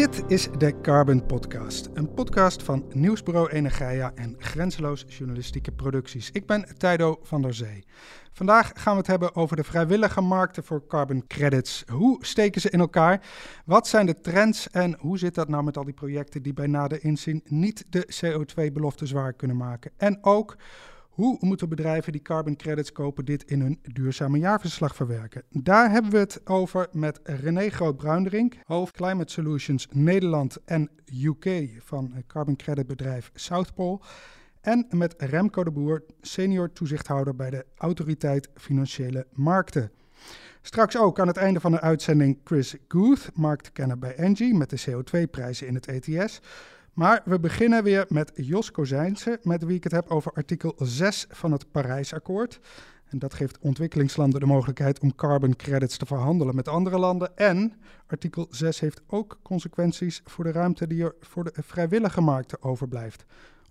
Dit is de Carbon Podcast, een podcast van Nieuwsbureau Energia en Grenzeloos Journalistieke Producties. Ik ben Tijdo van der Zee. Vandaag gaan we het hebben over de vrijwillige markten voor carbon credits. Hoe steken ze in elkaar? Wat zijn de trends en hoe zit dat nou met al die projecten die bij nader inzien niet de CO2-beloftes waar kunnen maken? En ook hoe moeten bedrijven die carbon credits kopen dit in hun duurzame jaarverslag verwerken? Daar hebben we het over met René Groot-Bruinderink, hoofd Climate Solutions Nederland en UK van carbon credit bedrijf Southpole. En met Remco de Boer, senior toezichthouder bij de Autoriteit Financiële Markten. Straks ook aan het einde van de uitzending Chris Guth, marktkenner bij Engie, met de CO2-prijzen in het ETS. Maar we beginnen weer met Jos Kozijnse, met wie ik het heb over artikel 6 van het Parijsakkoord. En dat geeft ontwikkelingslanden de mogelijkheid om carbon credits te verhandelen met andere landen. En artikel 6 heeft ook consequenties voor de ruimte die er voor de vrijwillige markten overblijft.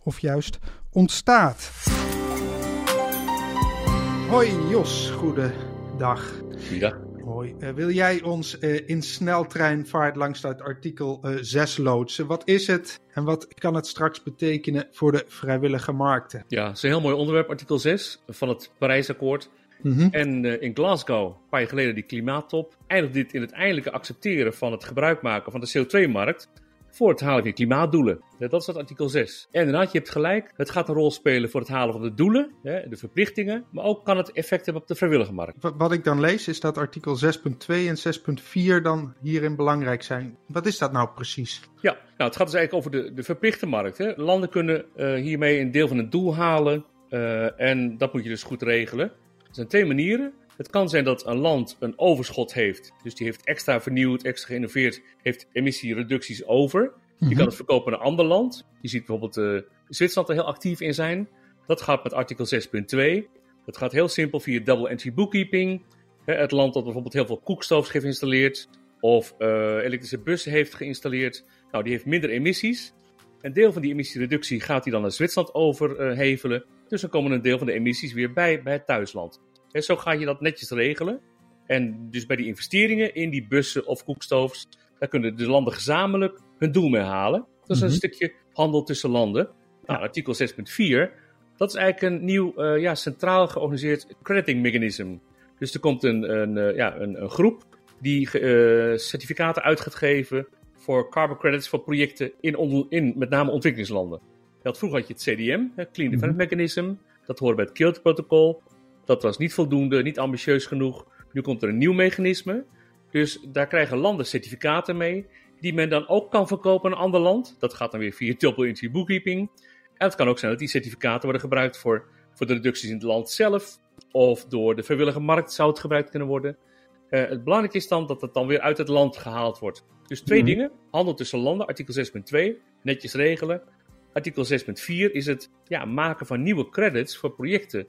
Of juist ontstaat. Hoi Jos, goedendag. Goedendag. Hoi. Uh, wil jij ons uh, in sneltreinvaart langs dat artikel uh, 6 loodsen? Wat is het en wat kan het straks betekenen voor de vrijwillige markten? Ja, het is een heel mooi onderwerp, artikel 6 van het Parijsakkoord. Mm -hmm. En in Glasgow, een paar jaar geleden, die klimaattop, eindigt dit in het eindelijke accepteren van het gebruik maken van de CO2-markt voor het halen van je klimaatdoelen. Dat is dat artikel 6. En inderdaad, je hebt gelijk. Het gaat een rol spelen voor het halen van de doelen, de verplichtingen. Maar ook kan het effect hebben op de vrijwillige markt. Wat ik dan lees is dat artikel 6.2 en 6.4 dan hierin belangrijk zijn. Wat is dat nou precies? Ja, nou, het gaat dus eigenlijk over de, de verplichte markt. Hè. Landen kunnen uh, hiermee een deel van het doel halen. Uh, en dat moet je dus goed regelen. Er zijn twee manieren. Het kan zijn dat een land een overschot heeft. Dus die heeft extra vernieuwd, extra geïnnoveerd, heeft emissiereducties over. Die mm -hmm. kan het verkopen aan een ander land. Je ziet bijvoorbeeld uh, Zwitserland er heel actief in zijn. Dat gaat met artikel 6.2. Dat gaat heel simpel via double entry bookkeeping. Het land dat bijvoorbeeld heel veel koekstoves heeft geïnstalleerd of uh, elektrische bussen heeft geïnstalleerd, nou, die heeft minder emissies. Een deel van die emissiereductie gaat hij dan naar Zwitserland overhevelen. Dus dan komen een deel van de emissies weer bij, bij het thuisland. En zo ga je dat netjes regelen. En dus bij die investeringen in die bussen of koekstoves, daar kunnen de landen gezamenlijk hun doel mee halen. Dat is mm -hmm. een stukje handel tussen landen. Nou, artikel 6.4, dat is eigenlijk een nieuw uh, ja, centraal georganiseerd crediting mechanism. Dus er komt een, een, uh, ja, een, een, groep die uh, certificaten uit gaat geven voor carbon credits voor projecten in, on, in met name ontwikkelingslanden. Dat vroeger had je het CDM, het Clean Development mm -hmm. Mechanism. Dat hoorde bij het Kyoto-protocol. Dat was niet voldoende, niet ambitieus genoeg. Nu komt er een nieuw mechanisme. Dus daar krijgen landen certificaten mee, die men dan ook kan verkopen aan een ander land. Dat gaat dan weer via double entry bookkeeping. En het kan ook zijn dat die certificaten worden gebruikt voor, voor de reducties in het land zelf. Of door de vrijwillige markt zou het gebruikt kunnen worden. Uh, het belangrijke is dan dat het dan weer uit het land gehaald wordt. Dus twee mm -hmm. dingen. Handel tussen landen, artikel 6.2. Netjes regelen. Artikel 6.4 is het ja, maken van nieuwe credits voor projecten.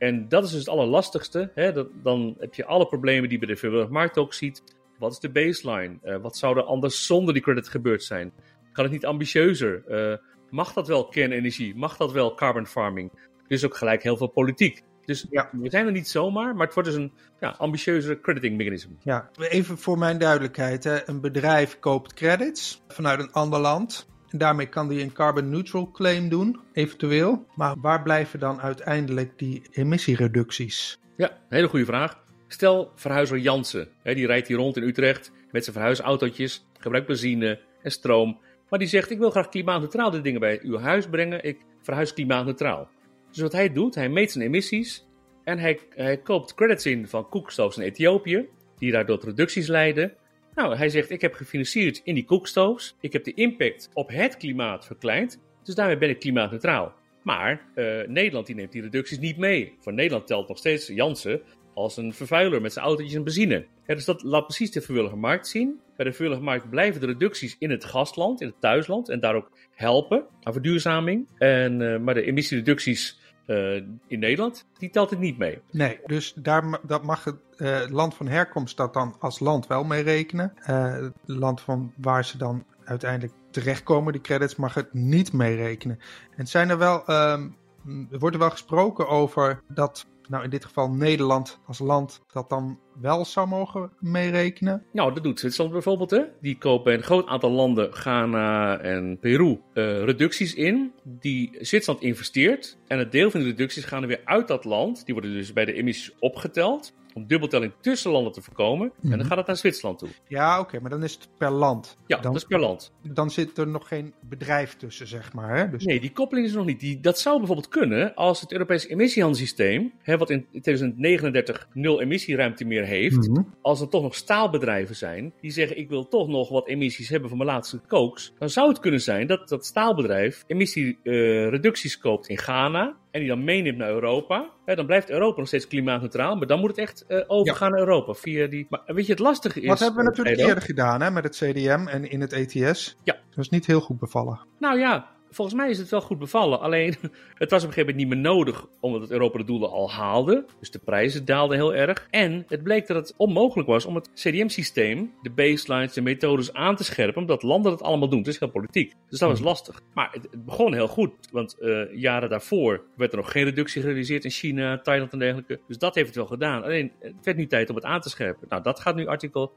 En dat is dus het allerlastigste. Hè? Dat, dan heb je alle problemen die bij de vrijwillige markt ook ziet. Wat is de baseline? Uh, wat zou er anders zonder die credit gebeurd zijn? Kan het niet ambitieuzer? Uh, mag dat wel kernenergie? Mag dat wel carbon farming? Dus ook gelijk heel veel politiek. Dus ja. we zijn er niet zomaar, maar het wordt dus een ja, ambitieuzer crediting mechanism. Ja, even voor mijn duidelijkheid. Hè. Een bedrijf koopt credits vanuit een ander land. Daarmee kan die een carbon neutral claim doen, eventueel. Maar waar blijven dan uiteindelijk die emissiereducties? Ja, hele goede vraag. Stel verhuizer Jansen, hè, die rijdt hier rond in Utrecht met zijn verhuisautootjes, gebruikt benzine en stroom. Maar die zegt, ik wil graag klimaatneutraal de dingen bij uw huis brengen, ik verhuis klimaatneutraal. Dus wat hij doet, hij meet zijn emissies en hij, hij koopt credits in van koekstoves in Ethiopië, die daardoor tot reducties leiden. Nou, hij zegt, ik heb gefinancierd in die koekstoves. Ik heb de impact op het klimaat verkleind. Dus daarmee ben ik klimaatneutraal. Maar uh, Nederland die neemt die reducties niet mee. Voor Nederland telt nog steeds Jansen als een vervuiler met zijn autootjes en benzine. dus dat laat precies de vrijwillige markt zien. Bij de vrijwillige markt blijven de reducties in het gastland, in het thuisland. En daar ook helpen aan verduurzaming. En, uh, maar de emissiereducties uh, in Nederland, die telt het niet mee. Nee, dus daar dat mag het uh, land van herkomst dat dan als land wel mee rekenen. het land van waar ze dan uiteindelijk terechtkomen, die credits, mag het niet mee rekenen. En zijn er wel, er wordt er wel gesproken over dat nou in dit geval Nederland als land dat dan wel zou mogen meerekenen? Nou, dat doet Zwitserland bijvoorbeeld. Hè? Die kopen een groot aantal landen, Ghana en Peru, uh, reducties in. Die Zwitserland investeert. En een deel van de reducties gaan er weer uit dat land. Die worden dus bij de emissies opgeteld om dubbeltelling tussen landen te voorkomen. En dan mhm. gaat het naar Zwitserland toe. Ja, oké, maar dan is het per land. Ja, dan, dat is per land. Dan zit er nog geen bedrijf tussen, zeg maar. Hè? Dus... Nee, die koppeling is er nog niet. Die, dat zou bijvoorbeeld kunnen als het Europese emissiehandelssysteem, hè, wat in 2039 nul emissieruimte meer heeft, mhm. als er toch nog staalbedrijven zijn die zeggen: Ik wil toch nog wat emissies hebben van mijn laatste kooks, dan zou het kunnen zijn dat dat staalbedrijf emissiereducties uh, koopt in Ghana en die dan meeneemt naar Europa, hè, dan blijft Europa nog steeds klimaatneutraal. Maar dan moet het echt uh, overgaan naar Europa. Via die... Maar weet je, het lastige is... Wat hebben we natuurlijk eerder gedaan hè, met het CDM en in het ETS. Ja. Dat is niet heel goed bevallen. Nou ja, volgens mij is het wel goed bevallen. Alleen, het was op een gegeven moment niet meer nodig, omdat het Europa de doelen al haalde. Dus de prijzen daalden heel erg. En het bleek dat het onmogelijk was om het CDM-systeem, de baselines, de methodes aan te scherpen, omdat landen dat allemaal doen. Het is heel politiek. Dus dat was hmm. lastig. Maar het, het begon heel goed, want uh, jaren daarvoor werd er nog geen reductie gerealiseerd in China, Thailand en dergelijke. Dus dat heeft het wel gedaan. Alleen, het werd nu tijd om het aan te scherpen. Nou, dat gaat nu artikel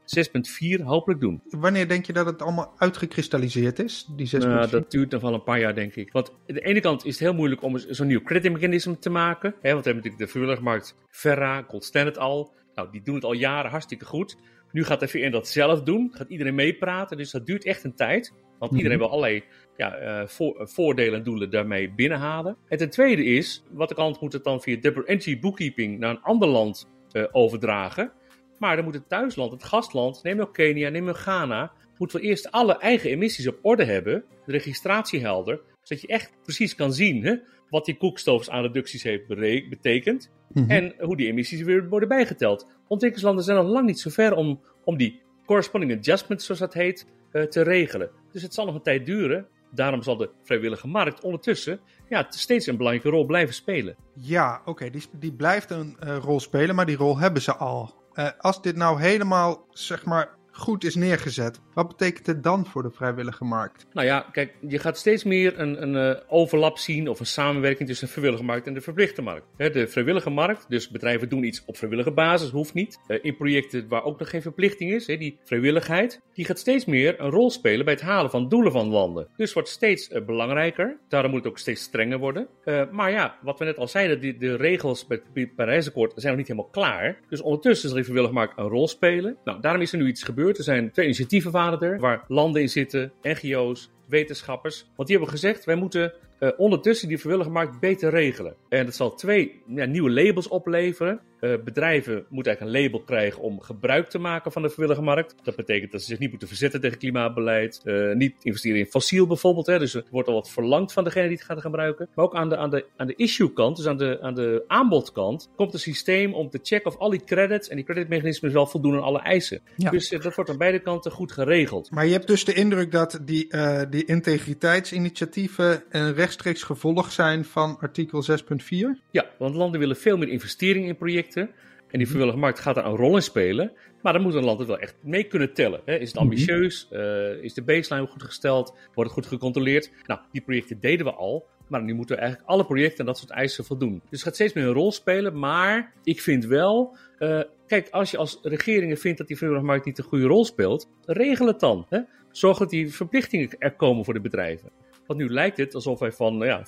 6.4 hopelijk doen. Wanneer denk je dat het allemaal uitgekristalliseerd is, die 6.4? Nou, dat duurt nog wel een paar jaar denk ik. Want aan de ene kant is het heel moeilijk om zo'n nieuw creditmechanisme te maken. Hè, want we hebben natuurlijk de vrijwilligmarkt Ferra, Gold Standard al. Nou, die doen het al jaren hartstikke goed. Nu gaat de VN dat zelf doen. Gaat iedereen meepraten. Dus dat duurt echt een tijd. Want mhm. iedereen wil allerlei ja, uh, voor, uh, voordelen en doelen daarmee binnenhalen. En ten tweede is, wat de kant moet het dan via double entry bookkeeping naar een ander land uh, overdragen. Maar dan moet het thuisland, het gastland, neem ook Kenia, neem ook Ghana, moeten we eerst alle eigen emissies op orde hebben, de registratie helder, zodat je echt precies kan zien hè, wat die koekstoofs aan reducties heeft betekend mhm. en hoe die emissies weer worden bijgeteld. Ontwikkelingslanden zijn nog lang niet zo ver om, om die corresponding adjustments, zoals dat heet, uh, te regelen. Dus het zal nog een tijd duren. Daarom zal de vrijwillige markt ondertussen ja, steeds een belangrijke rol blijven spelen. Ja, oké, die, die blijft een uh, rol spelen, maar die rol hebben ze al. Uh, als dit nou helemaal, zeg maar, goed is neergezet. Wat betekent het dan voor de vrijwillige markt? Nou ja, kijk, je gaat steeds meer een, een uh, overlap zien of een samenwerking tussen de vrijwillige markt en de verplichte markt. de vrijwillige markt, dus bedrijven doen iets op vrijwillige basis, hoeft niet. Uh, in projecten waar ook nog geen verplichting is, die vrijwilligheid, die gaat steeds meer een rol spelen bij het halen van doelen van landen. Dus wordt steeds uh, belangrijker. Daarom moet het ook steeds strenger worden. maar ja, wat we net al zeiden, die, de regels bij het Parijsakkoord zijn nog niet helemaal klaar. Dus ondertussen zal die vrijwillige markt een rol spelen. Nou, daarom is er nu iets gebeurd er zijn twee initiatieven waren er, waar landen in zitten, NGO's, wetenschappers. Want die hebben gezegd, wij moeten uh, ondertussen die vrijwillige markt beter regelen. En dat zal twee ja, nieuwe labels opleveren. Uh, bedrijven moeten eigenlijk een label krijgen om gebruik te maken van de vrijwillige markt. Dat betekent dat ze zich niet moeten verzetten tegen klimaatbeleid. Uh, niet investeren in fossiel bijvoorbeeld. Hè. Dus er wordt al wat verlangd van degene die het gaat gebruiken. Maar ook aan de, aan de, aan de issue kant, dus aan de, aan de aanbodkant, komt een systeem om te checken of al die credits en die creditmechanismen wel voldoen aan alle eisen. Ja. Dus dat wordt aan beide kanten goed geregeld. Maar je hebt dus de indruk dat die, die integriteitsinitiatieven en rechtstreeks gevolg zijn van artikel 6.4? Ja, want landen willen veel meer investeringen in projecten. En die mhm. vrijwillige markt gaat daar een rol in spelen. Maar dan moet een land het wel echt mee kunnen tellen. Hè? Is het mhm. ambitieus? Uh, is de baseline goed gesteld? Wordt het goed gecontroleerd? Nou, die projecten deden we al. Maar nu moeten we eigenlijk alle projecten aan dat soort eisen voldoen. Dus het gaat steeds meer een rol spelen. Maar ik vind wel. Uh, kijk, als je als regeringen vindt dat die vrijwillige markt niet een goede rol speelt, regel het dan. Hè? Zorg dat die verplichtingen er komen voor de bedrijven. Want nu lijkt het alsof wij van nou ja,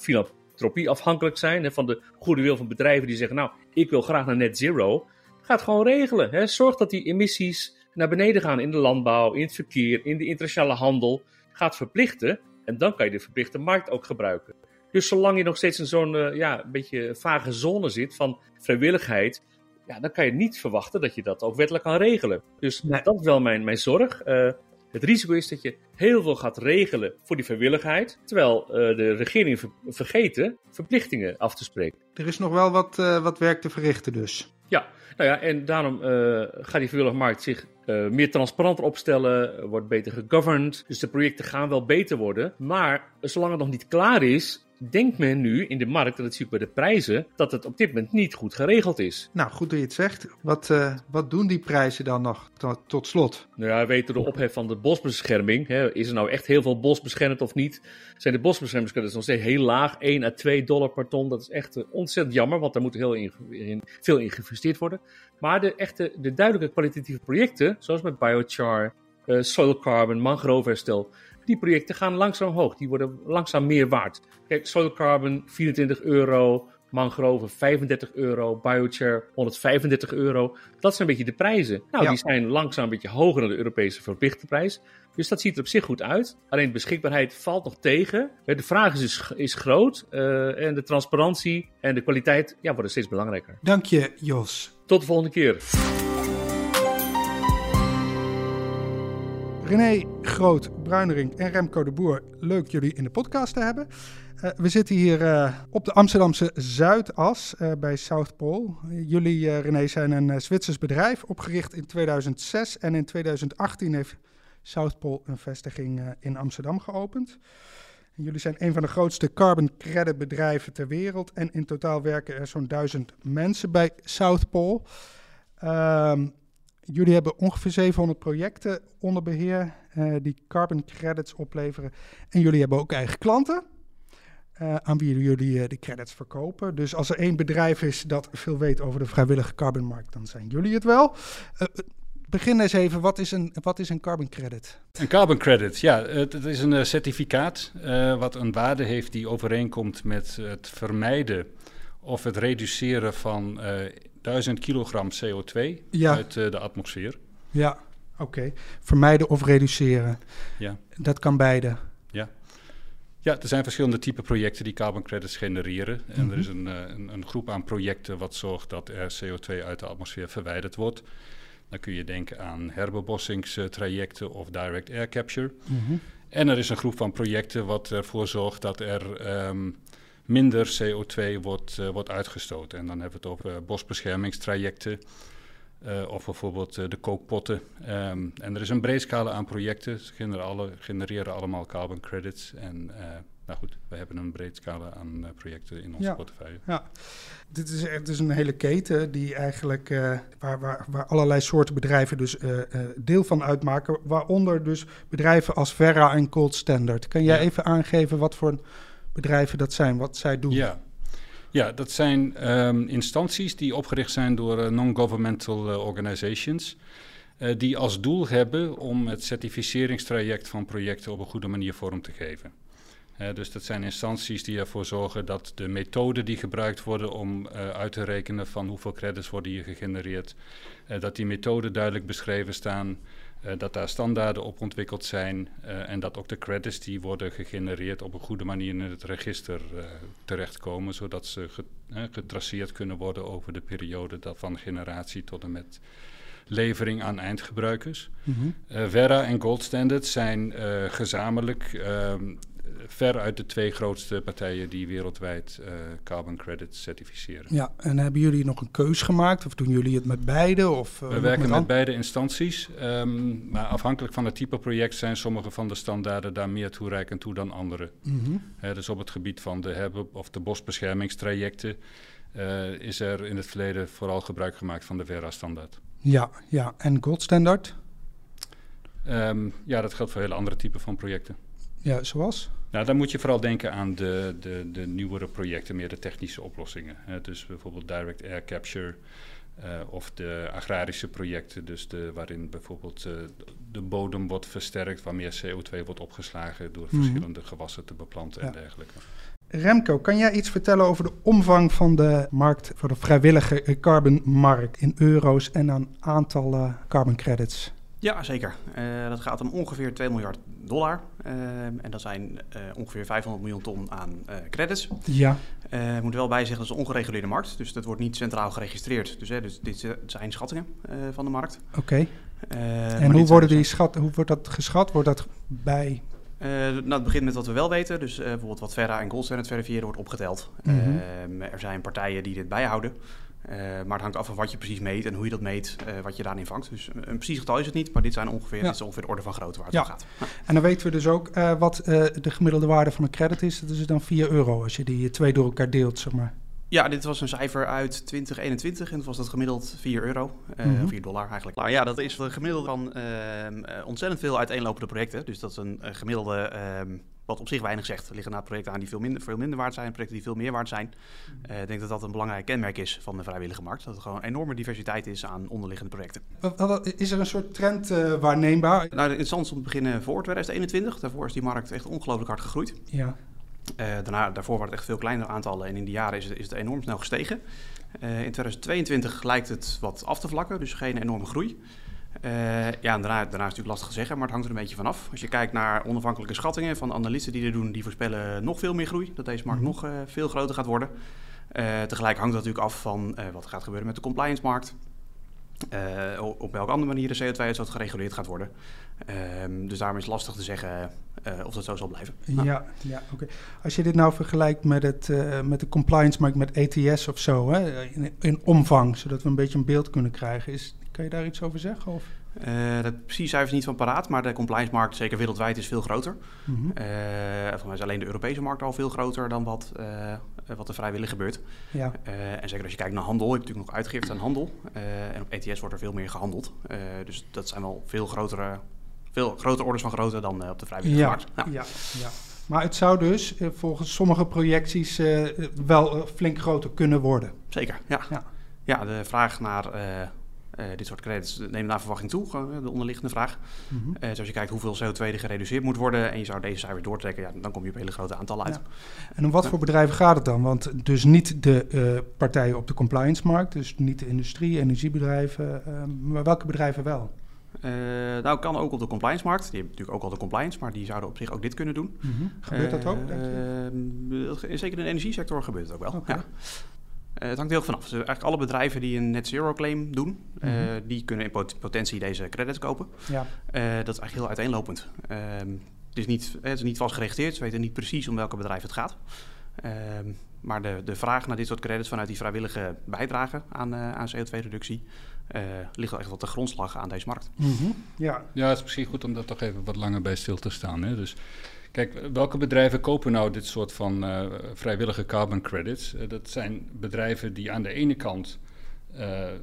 filantropie afhankelijk zijn. Hè, van de goede wil van bedrijven die zeggen: Nou, ik wil graag naar net zero. Ga het gewoon regelen. Hè. Zorg dat die emissies naar beneden gaan in de landbouw, in het verkeer, in de internationale handel. Ga het verplichten. En dan kan je de verplichte markt ook gebruiken. Dus zolang je nog steeds in zo'n uh, ja, een beetje vage zone zit van vrijwilligheid, ja, dan kan je niet verwachten dat je dat ook wettelijk kan regelen. Dus dat is wel mijn, mijn zorg. Uh, het risico is dat je heel veel gaat regelen voor die vrijwilligheid, terwijl uh, de regeringen ver vergeten verplichtingen af te spreken. Er is nog wel wat, uh, wat werk te verrichten dus. Ja, nou ja, en daarom gaat die vrijwillige markt zich meer transparanter opstellen, wordt beter gegoverned. Dus de projecten gaan wel beter worden. Maar zolang het nog niet klaar is, denkt men nu in de markt, dat het ziet bij de prijzen, dat het op dit moment niet goed geregeld is. Nou, goed dat je het zegt. Wat, uh, wat doen die prijzen dan nog tot, tot slot? Nou ja, weten de ophef van de bosbescherming. Hè, is er nou echt heel veel bos beschermd of niet? Zijn de bosbeschermingscredits nog steeds heel laag? 1 à 2 dollar per ton. Dat is echt uh, ontzettend jammer, want daar moet heel in, in, veel in geïnvesteerd worden. Maar de echte, de duidelijke kwalitatieve projecten, zoals met biochar, uh, soil carbon, mangroveherstel, die projecten gaan langzaam omhoog. Die worden langzaam meer waard. Kijk, soil carbon 24 euro, mangrove 35 euro, biochar 135 euro. Dat zijn een beetje de prijzen. Nou, die zijn langzaam een beetje hoger dan de Europese verplichte prijs. Dus dat ziet er op zich goed uit. Alleen de beschikbaarheid valt nog tegen. De vraag is, is, is groot. Uh, en de transparantie en de kwaliteit ja, worden steeds belangrijker. Dank je, Jos. Tot de volgende keer. René Groot, Bruinering en Remco de Boer, leuk jullie in de podcast te hebben. Uh, we zitten hier uh, op de Amsterdamse Zuidas uh, bij South Pole. jullie, René, zijn een Zwitsers bedrijf, opgericht in 2006. En in 2018 heeft South Pole een vestiging in Amsterdam geopend. En jullie zijn een van de grootste carbon credit bedrijven ter wereld. En in totaal werken er zo'n duizend mensen bij South Pole. Jullie hebben ongeveer 700 projecten onder beheer uh, die carbon credits opleveren. En jullie hebben ook eigen klanten. Uh, aan wie jullie uh, de credits verkopen. Dus als er één bedrijf is dat veel weet over de vrijwillige carbonmarkt, dan zijn jullie het wel. begin eens even, wat is, een, wat is een carbon credit? Een carbon credit, ja, het, het is een certificaat wat een waarde heeft die overeenkomt met het vermijden of het reduceren van 1000 kilogram CO2 uit uh, de atmosfeer. Ja, oké. Vermijden of reduceren. Ja. Dat kan beide. Ja. Ja, er zijn verschillende typen projecten die carbon credits genereren. En mm -hmm. er is een, een, een, groep aan projecten wat zorgt dat er CO2 uit de atmosfeer verwijderd wordt. Dan kun je denken aan herbebossingstrajecten of direct air capture. Mm -hmm. En er is een groep van projecten wat ervoor zorgt dat er um, minder CO2 wordt, uh, wordt uitgestoten. En dan hebben we het over bosbeschermingstrajecten uh, of bijvoorbeeld uh, de kookpotten. Um, en er is een breed scala aan projecten. Ze genereren, alle, genereren allemaal carbon credits. En nou goed, we hebben een breed scala aan projecten in onze ja, portefeuille. Ja, dit is echt dus een hele keten die eigenlijk waar, waar, waar allerlei soorten bedrijven dus deel van uitmaken. Waaronder dus bedrijven als Verra en Cold Standard. Kan jij ja. even aangeven wat voor bedrijven dat zijn, wat zij doen? Ja, ja dat zijn um, instanties die opgericht zijn door uh, non-governmental uh, organizations. Uh, die als doel hebben om het certificeringstraject van projecten op een goede manier vorm te geven. dus dat zijn instanties die ervoor zorgen dat de methoden die gebruikt worden om uit te rekenen van hoeveel credits worden hier gegenereerd, dat die methoden duidelijk beschreven staan, dat daar standaarden op ontwikkeld zijn uh, en dat ook de credits die worden gegenereerd op een goede manier in het register uh, terechtkomen, zodat ze getraceerd kunnen worden over de periode dat van generatie tot en met levering aan eindgebruikers. Mm -hmm. Verra en Gold Standard zijn gezamenlijk ehm, veruit de twee grootste partijen die wereldwijd uh, carbon credits certificeren. Ja, en hebben jullie nog een keus gemaakt of doen jullie het met beide? Of, uh, We werken met, met beide instanties, um, maar afhankelijk van het type project zijn sommige van de standaarden daar meer toereikend toe dan andere. Mm -hmm. uh, dus op het gebied van de hebben of de bosbeschermingstrajecten is er in het verleden vooral gebruik gemaakt van de Verra-standaard. Ja, ja, en Gold Standard? Um, ja, dat geldt voor hele andere typen van projecten. Ja, zoals? Nou, dan moet je vooral denken aan de, de, de nieuwere projecten, meer de technische oplossingen. Hè. Dus bijvoorbeeld direct air capture uh, of de agrarische projecten, dus de, waarin bijvoorbeeld uh, de bodem wordt versterkt, waar meer CO2 wordt opgeslagen door mm. verschillende gewassen te beplanten ja. en dergelijke. Remco, kan jij iets vertellen over de omvang van de markt voor de vrijwillige carbonmarkt in euro's en aan aantallen carbon credits? Ja, zeker. Uh, dat gaat om ongeveer 2 miljard dollar. Uh, en dat zijn uh, ongeveer 500 miljoen ton aan credits. Ja. Ik moet wel bij zeggen, dat is een ongereguleerde markt. Dus dat wordt niet centraal geregistreerd. Dus, dus dit zijn schattingen van de markt. Oké. Okay. en hoe, worden die schat, hoe wordt dat geschat? Wordt dat bij uh, nou, het begint met wat we wel weten. Dus uh, bijvoorbeeld wat Verra en Goldstandard verifiëren wordt opgeteld. Mm -hmm. uh, er zijn partijen die dit bijhouden. Maar het hangt af van wat je precies meet en hoe je dat meet, wat je daarin vangt. Dus een precies getal is het niet, maar dit, zijn ongeveer, dit is ongeveer de orde van grootte waar het om gaat. En dan weten we dus ook wat de gemiddelde waarde van een credit is. Dat is dan 4 euro als je die twee door elkaar deelt, zeg maar. Ja, dit was een cijfer uit 2021 en was dat gemiddeld 4 euro, uh, 4 dollar eigenlijk. Nou ja, dat is gemiddeld van uh, ontzettend veel uiteenlopende projecten. Dus dat is een gemiddelde, uh, wat op zich weinig zegt. Er liggen na projecten aan die veel minder, veel minder waard zijn, projecten die veel meer waard zijn. Uh, ik denk dat dat een belangrijk kenmerk is van de vrijwillige markt. Dat er gewoon een enorme diversiteit is aan onderliggende projecten. Is er een soort trend waarneembaar? Nou, interessant om te beginnen voor 2021. Daarvoor is die markt echt ongelooflijk hard gegroeid. Ja. Uh, daarna, daarvoor waren het echt veel kleinere aantallen en in die jaren is het, is het enorm snel gestegen. Uh, in 2022 lijkt het wat af te vlakken, dus geen enorme groei. Uh, ja, en daarna, daarna is het natuurlijk lastig te zeggen, maar het hangt er een beetje vanaf. Als je kijkt naar onafhankelijke schattingen van analisten die er doen, die voorspellen nog veel meer groei. Dat deze markt -hmm. nog veel groter gaat worden. tegelijk hangt dat natuurlijk af van wat gaat gebeuren met de compliance-markt. op welke andere manier de CO2-uitstoot gereguleerd gaat worden. Um, dus daarom is het lastig te zeggen of dat zo zal blijven. Ja, ja oké. Als je dit nou vergelijkt met, het, met de compliance markt met ETS of zo, hè, in, in, omvang, zodat we een beetje een beeld kunnen krijgen, is, kan je daar iets over zeggen? Of? Uh, dat precies cijfers niet van paraat, maar de compliance markt, zeker wereldwijd, is veel groter. Mm -hmm. volgens mij is alleen de Europese markt al veel groter dan wat, wat er vrijwillig gebeurt. Ja. en zeker als je kijkt naar handel, je hebt natuurlijk nog uitgifte aan handel. en op ETS wordt er veel meer gehandeld. dus dat zijn wel veel grotere veel grotere orders van grootte dan uh, op de vrijwillige ja, markt. Ja, ja. Maar het zou dus uh, volgens sommige projecties uh, wel flink groter kunnen worden. Zeker, ja. Ja, ja de vraag naar dit soort credits neemt naar verwachting toe, de onderliggende vraag. Mm -hmm. dus als je kijkt hoeveel CO2 er gereduceerd moet worden en je zou deze cijfers doortrekken, ja, dan kom je op hele grote aantallen uit. Ja. En om wat voor bedrijven gaat het dan? Want dus niet de partijen op de compliance-markt, dus niet de industrie, energiebedrijven, maar welke bedrijven wel? Uh, nou, kan ook op de compliance-markt. Die hebben natuurlijk ook al de compliance, maar die zouden op zich ook dit kunnen doen. Mm -hmm. Gebeurt dat ook? Uh, zeker in de energiesector gebeurt het ook wel. Okay. Ja. Uh, het hangt heel vanaf. Dus eigenlijk alle bedrijven die een net zero claim doen, mm -hmm. die kunnen in pot potentie deze credits kopen. Ja. dat is eigenlijk heel uiteenlopend. Ehm, het, is niet, het is niet vast geregistreerd, ze weten niet precies om welke bedrijf het gaat. Ehm, maar de, de vraag naar dit soort credits vanuit die vrijwillige bijdrage aan, aan CO2-reductie uh, ligt wel echt wat de grondslag aan deze markt. Mm -hmm. Ja. ja, het is misschien goed om daar toch even wat langer bij stil te staan. Hè? Dus kijk, welke bedrijven kopen nou dit soort van uh, vrijwillige carbon credits? Uh, dat zijn bedrijven die aan de ene kant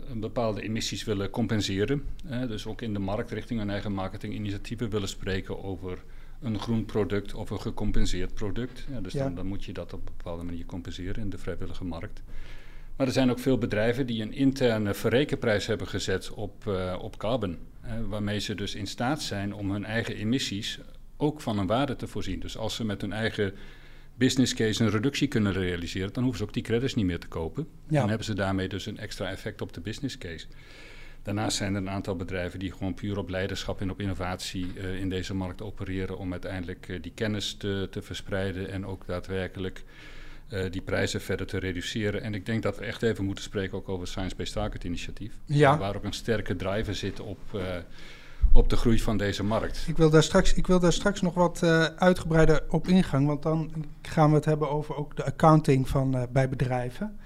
een bepaalde emissies willen compenseren. dus ook in de markt richting hun eigen marketinginitiatieven willen spreken over een groen product of een gecompenseerd product. Ja, dus ja. Dan, dan moet je dat op een bepaalde manier compenseren in de vrijwillige markt. Maar er zijn ook veel bedrijven die een interne verrekenprijs hebben gezet op, op carbon. Waarmee ze dus in staat zijn om hun eigen emissies ook van een waarde te voorzien. Dus als ze met hun eigen business case een reductie kunnen realiseren, dan hoeven ze ook die credits niet meer te kopen. Ja. En hebben ze daarmee dus een extra effect op de business case. Daarnaast zijn er een aantal bedrijven die gewoon puur op leiderschap en op innovatie uh, in deze markt opereren om uiteindelijk die kennis te, te verspreiden en ook daadwerkelijk uh, die prijzen verder te reduceren. En ik denk dat we echt even moeten spreken ook over het Science-Based Target initiatief. Ja. Waar ook een sterke driver zit op, op de groei van deze markt. Ik wil daar straks, ik wil daar straks nog wat uh, uitgebreider op ingaan. Want dan gaan we het hebben over ook de accounting van, bij bedrijven.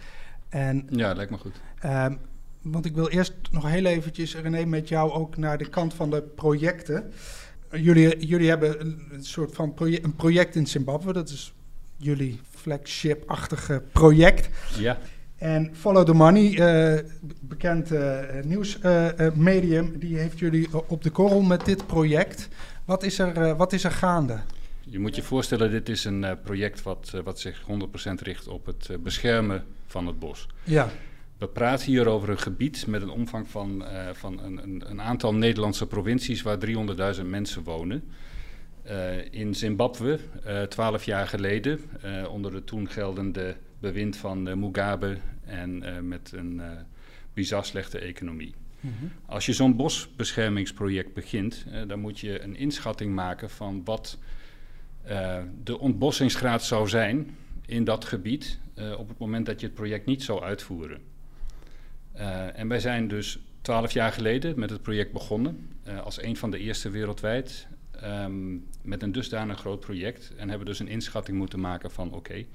En, ja, lijkt me goed. Um, want ik wil eerst nog heel eventjes, René, met jou ook naar de kant van de projecten. Jullie, jullie hebben een soort van proje een project in Zimbabwe. Dat is jullie flagship-achtige project. Ja. En Follow the Money, uh, bekend uh, nieuwsmedium, uh, die heeft jullie op de korrel met dit project. Wat is er, wat is er gaande? Je moet je voorstellen, dit is een project wat, wat zich 100% richt op het beschermen van het bos. Ja. We praten hier over een gebied met een omvang van, van een, een, een aantal Nederlandse provincies waar 300.000 mensen wonen. Uh, in Zimbabwe, uh, twaalf jaar geleden, onder het toen geldende bewind van Mugabe en met een bizar slechte economie. Mm -hmm. Als je zo'n bosbeschermingsproject begint, dan moet je een inschatting maken van wat de ontbossingsgraad zou zijn in dat gebied op het moment dat je het project niet zou uitvoeren. en wij zijn dus twaalf jaar geleden met het project begonnen, als een van de eerste wereldwijd um, met een dusdanig groot project en hebben dus een inschatting moeten maken van oké, okay,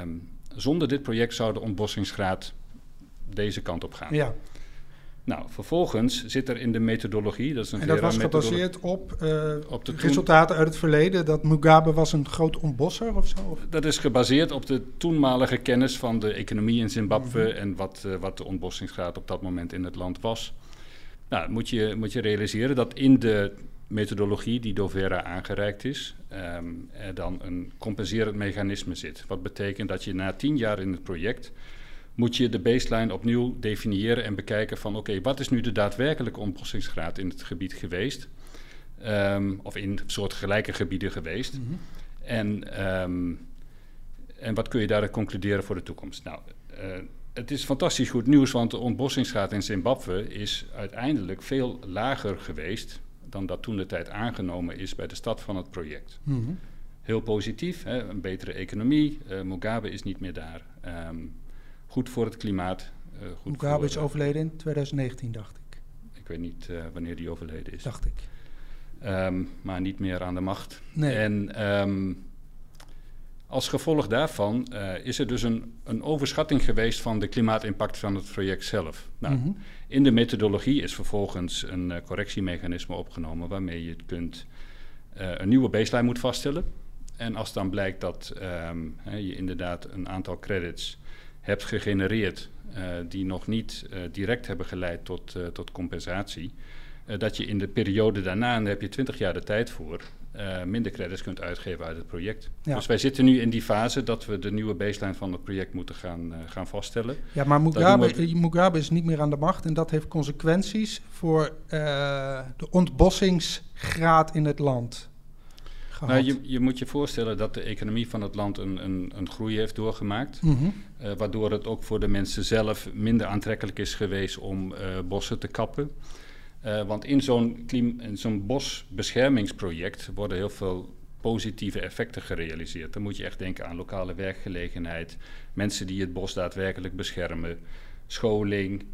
um, zonder dit project zou de ontbossingsgraad deze kant op gaan. Ja. Nou, vervolgens zit er in de methodologie, dat is een En dat was gebaseerd op, eh, op de resultaten uit het verleden. Dat Mugabe was een groot ontbosser of zo? Of? Dat is gebaseerd op de toenmalige kennis van de economie in Zimbabwe Mhm. en wat, eh, wat de ontbossingsgraad op dat moment in het land was. Nou, moet je, moet je realiseren dat in de methodologie die door Vera aangereikt is, ehm, er dan een compenserend mechanisme zit. Wat betekent dat je na tien jaar in het project moet je de baseline opnieuw definiëren en bekijken van oké, wat is nu de daadwerkelijke ontbossingsgraad in het gebied geweest? Ehm, of in soortgelijke gebieden geweest. Mhm. En, ehm, en wat kun je daaruit concluderen voor de toekomst? Nou, eh, het is fantastisch goed nieuws, want de ontbossingsgraad in Zimbabwe is uiteindelijk veel lager geweest dan dat toen de tijd aangenomen is bij de start van het project. Mhm. Heel positief, hè, een betere economie, eh, Mugabe is niet meer daar. Ehm, goed voor het klimaat. eh, goed Mugabe voor, is eh, overleden in 2019, dacht ik. Ik weet niet wanneer die overleden is. Dacht ik. Ehm, maar niet meer aan de macht. Nee. En ehm, als gevolg daarvan eh, is er dus een, een overschatting geweest van de klimaatimpact van het project zelf. Nou, Mhm. In de methodologie is vervolgens een eh, correctiemechanisme opgenomen waarmee je kunt, eh, een nieuwe baseline moet vaststellen. En als dan blijkt dat ehm, je inderdaad een aantal credits hebt gegenereerd die nog niet direct hebben geleid tot, tot compensatie, dat je in de periode daarna, en daar heb je 20 jaar de tijd voor, eh, minder credits kunt uitgeven uit het project. Ja. Dus wij zitten nu in die fase dat we de nieuwe baseline van het project moeten gaan, eh, gaan vaststellen. Ja, maar doen Mugabe, we- Mugabe is niet meer aan de macht en dat heeft consequenties voor eh, de ontbossingsgraad in het land. Gehad. Nou, je, je moet je voorstellen dat de economie van het land een, een, een groei heeft doorgemaakt. Mhm. eh, waardoor het ook voor de mensen zelf minder aantrekkelijk is geweest om eh, bossen te kappen. Eh, want in zo'n, in zo'n bosbeschermingsproject worden heel veel positieve effecten gerealiseerd. Dan moet je echt denken aan lokale werkgelegenheid, mensen die het bos daadwerkelijk beschermen, scholing,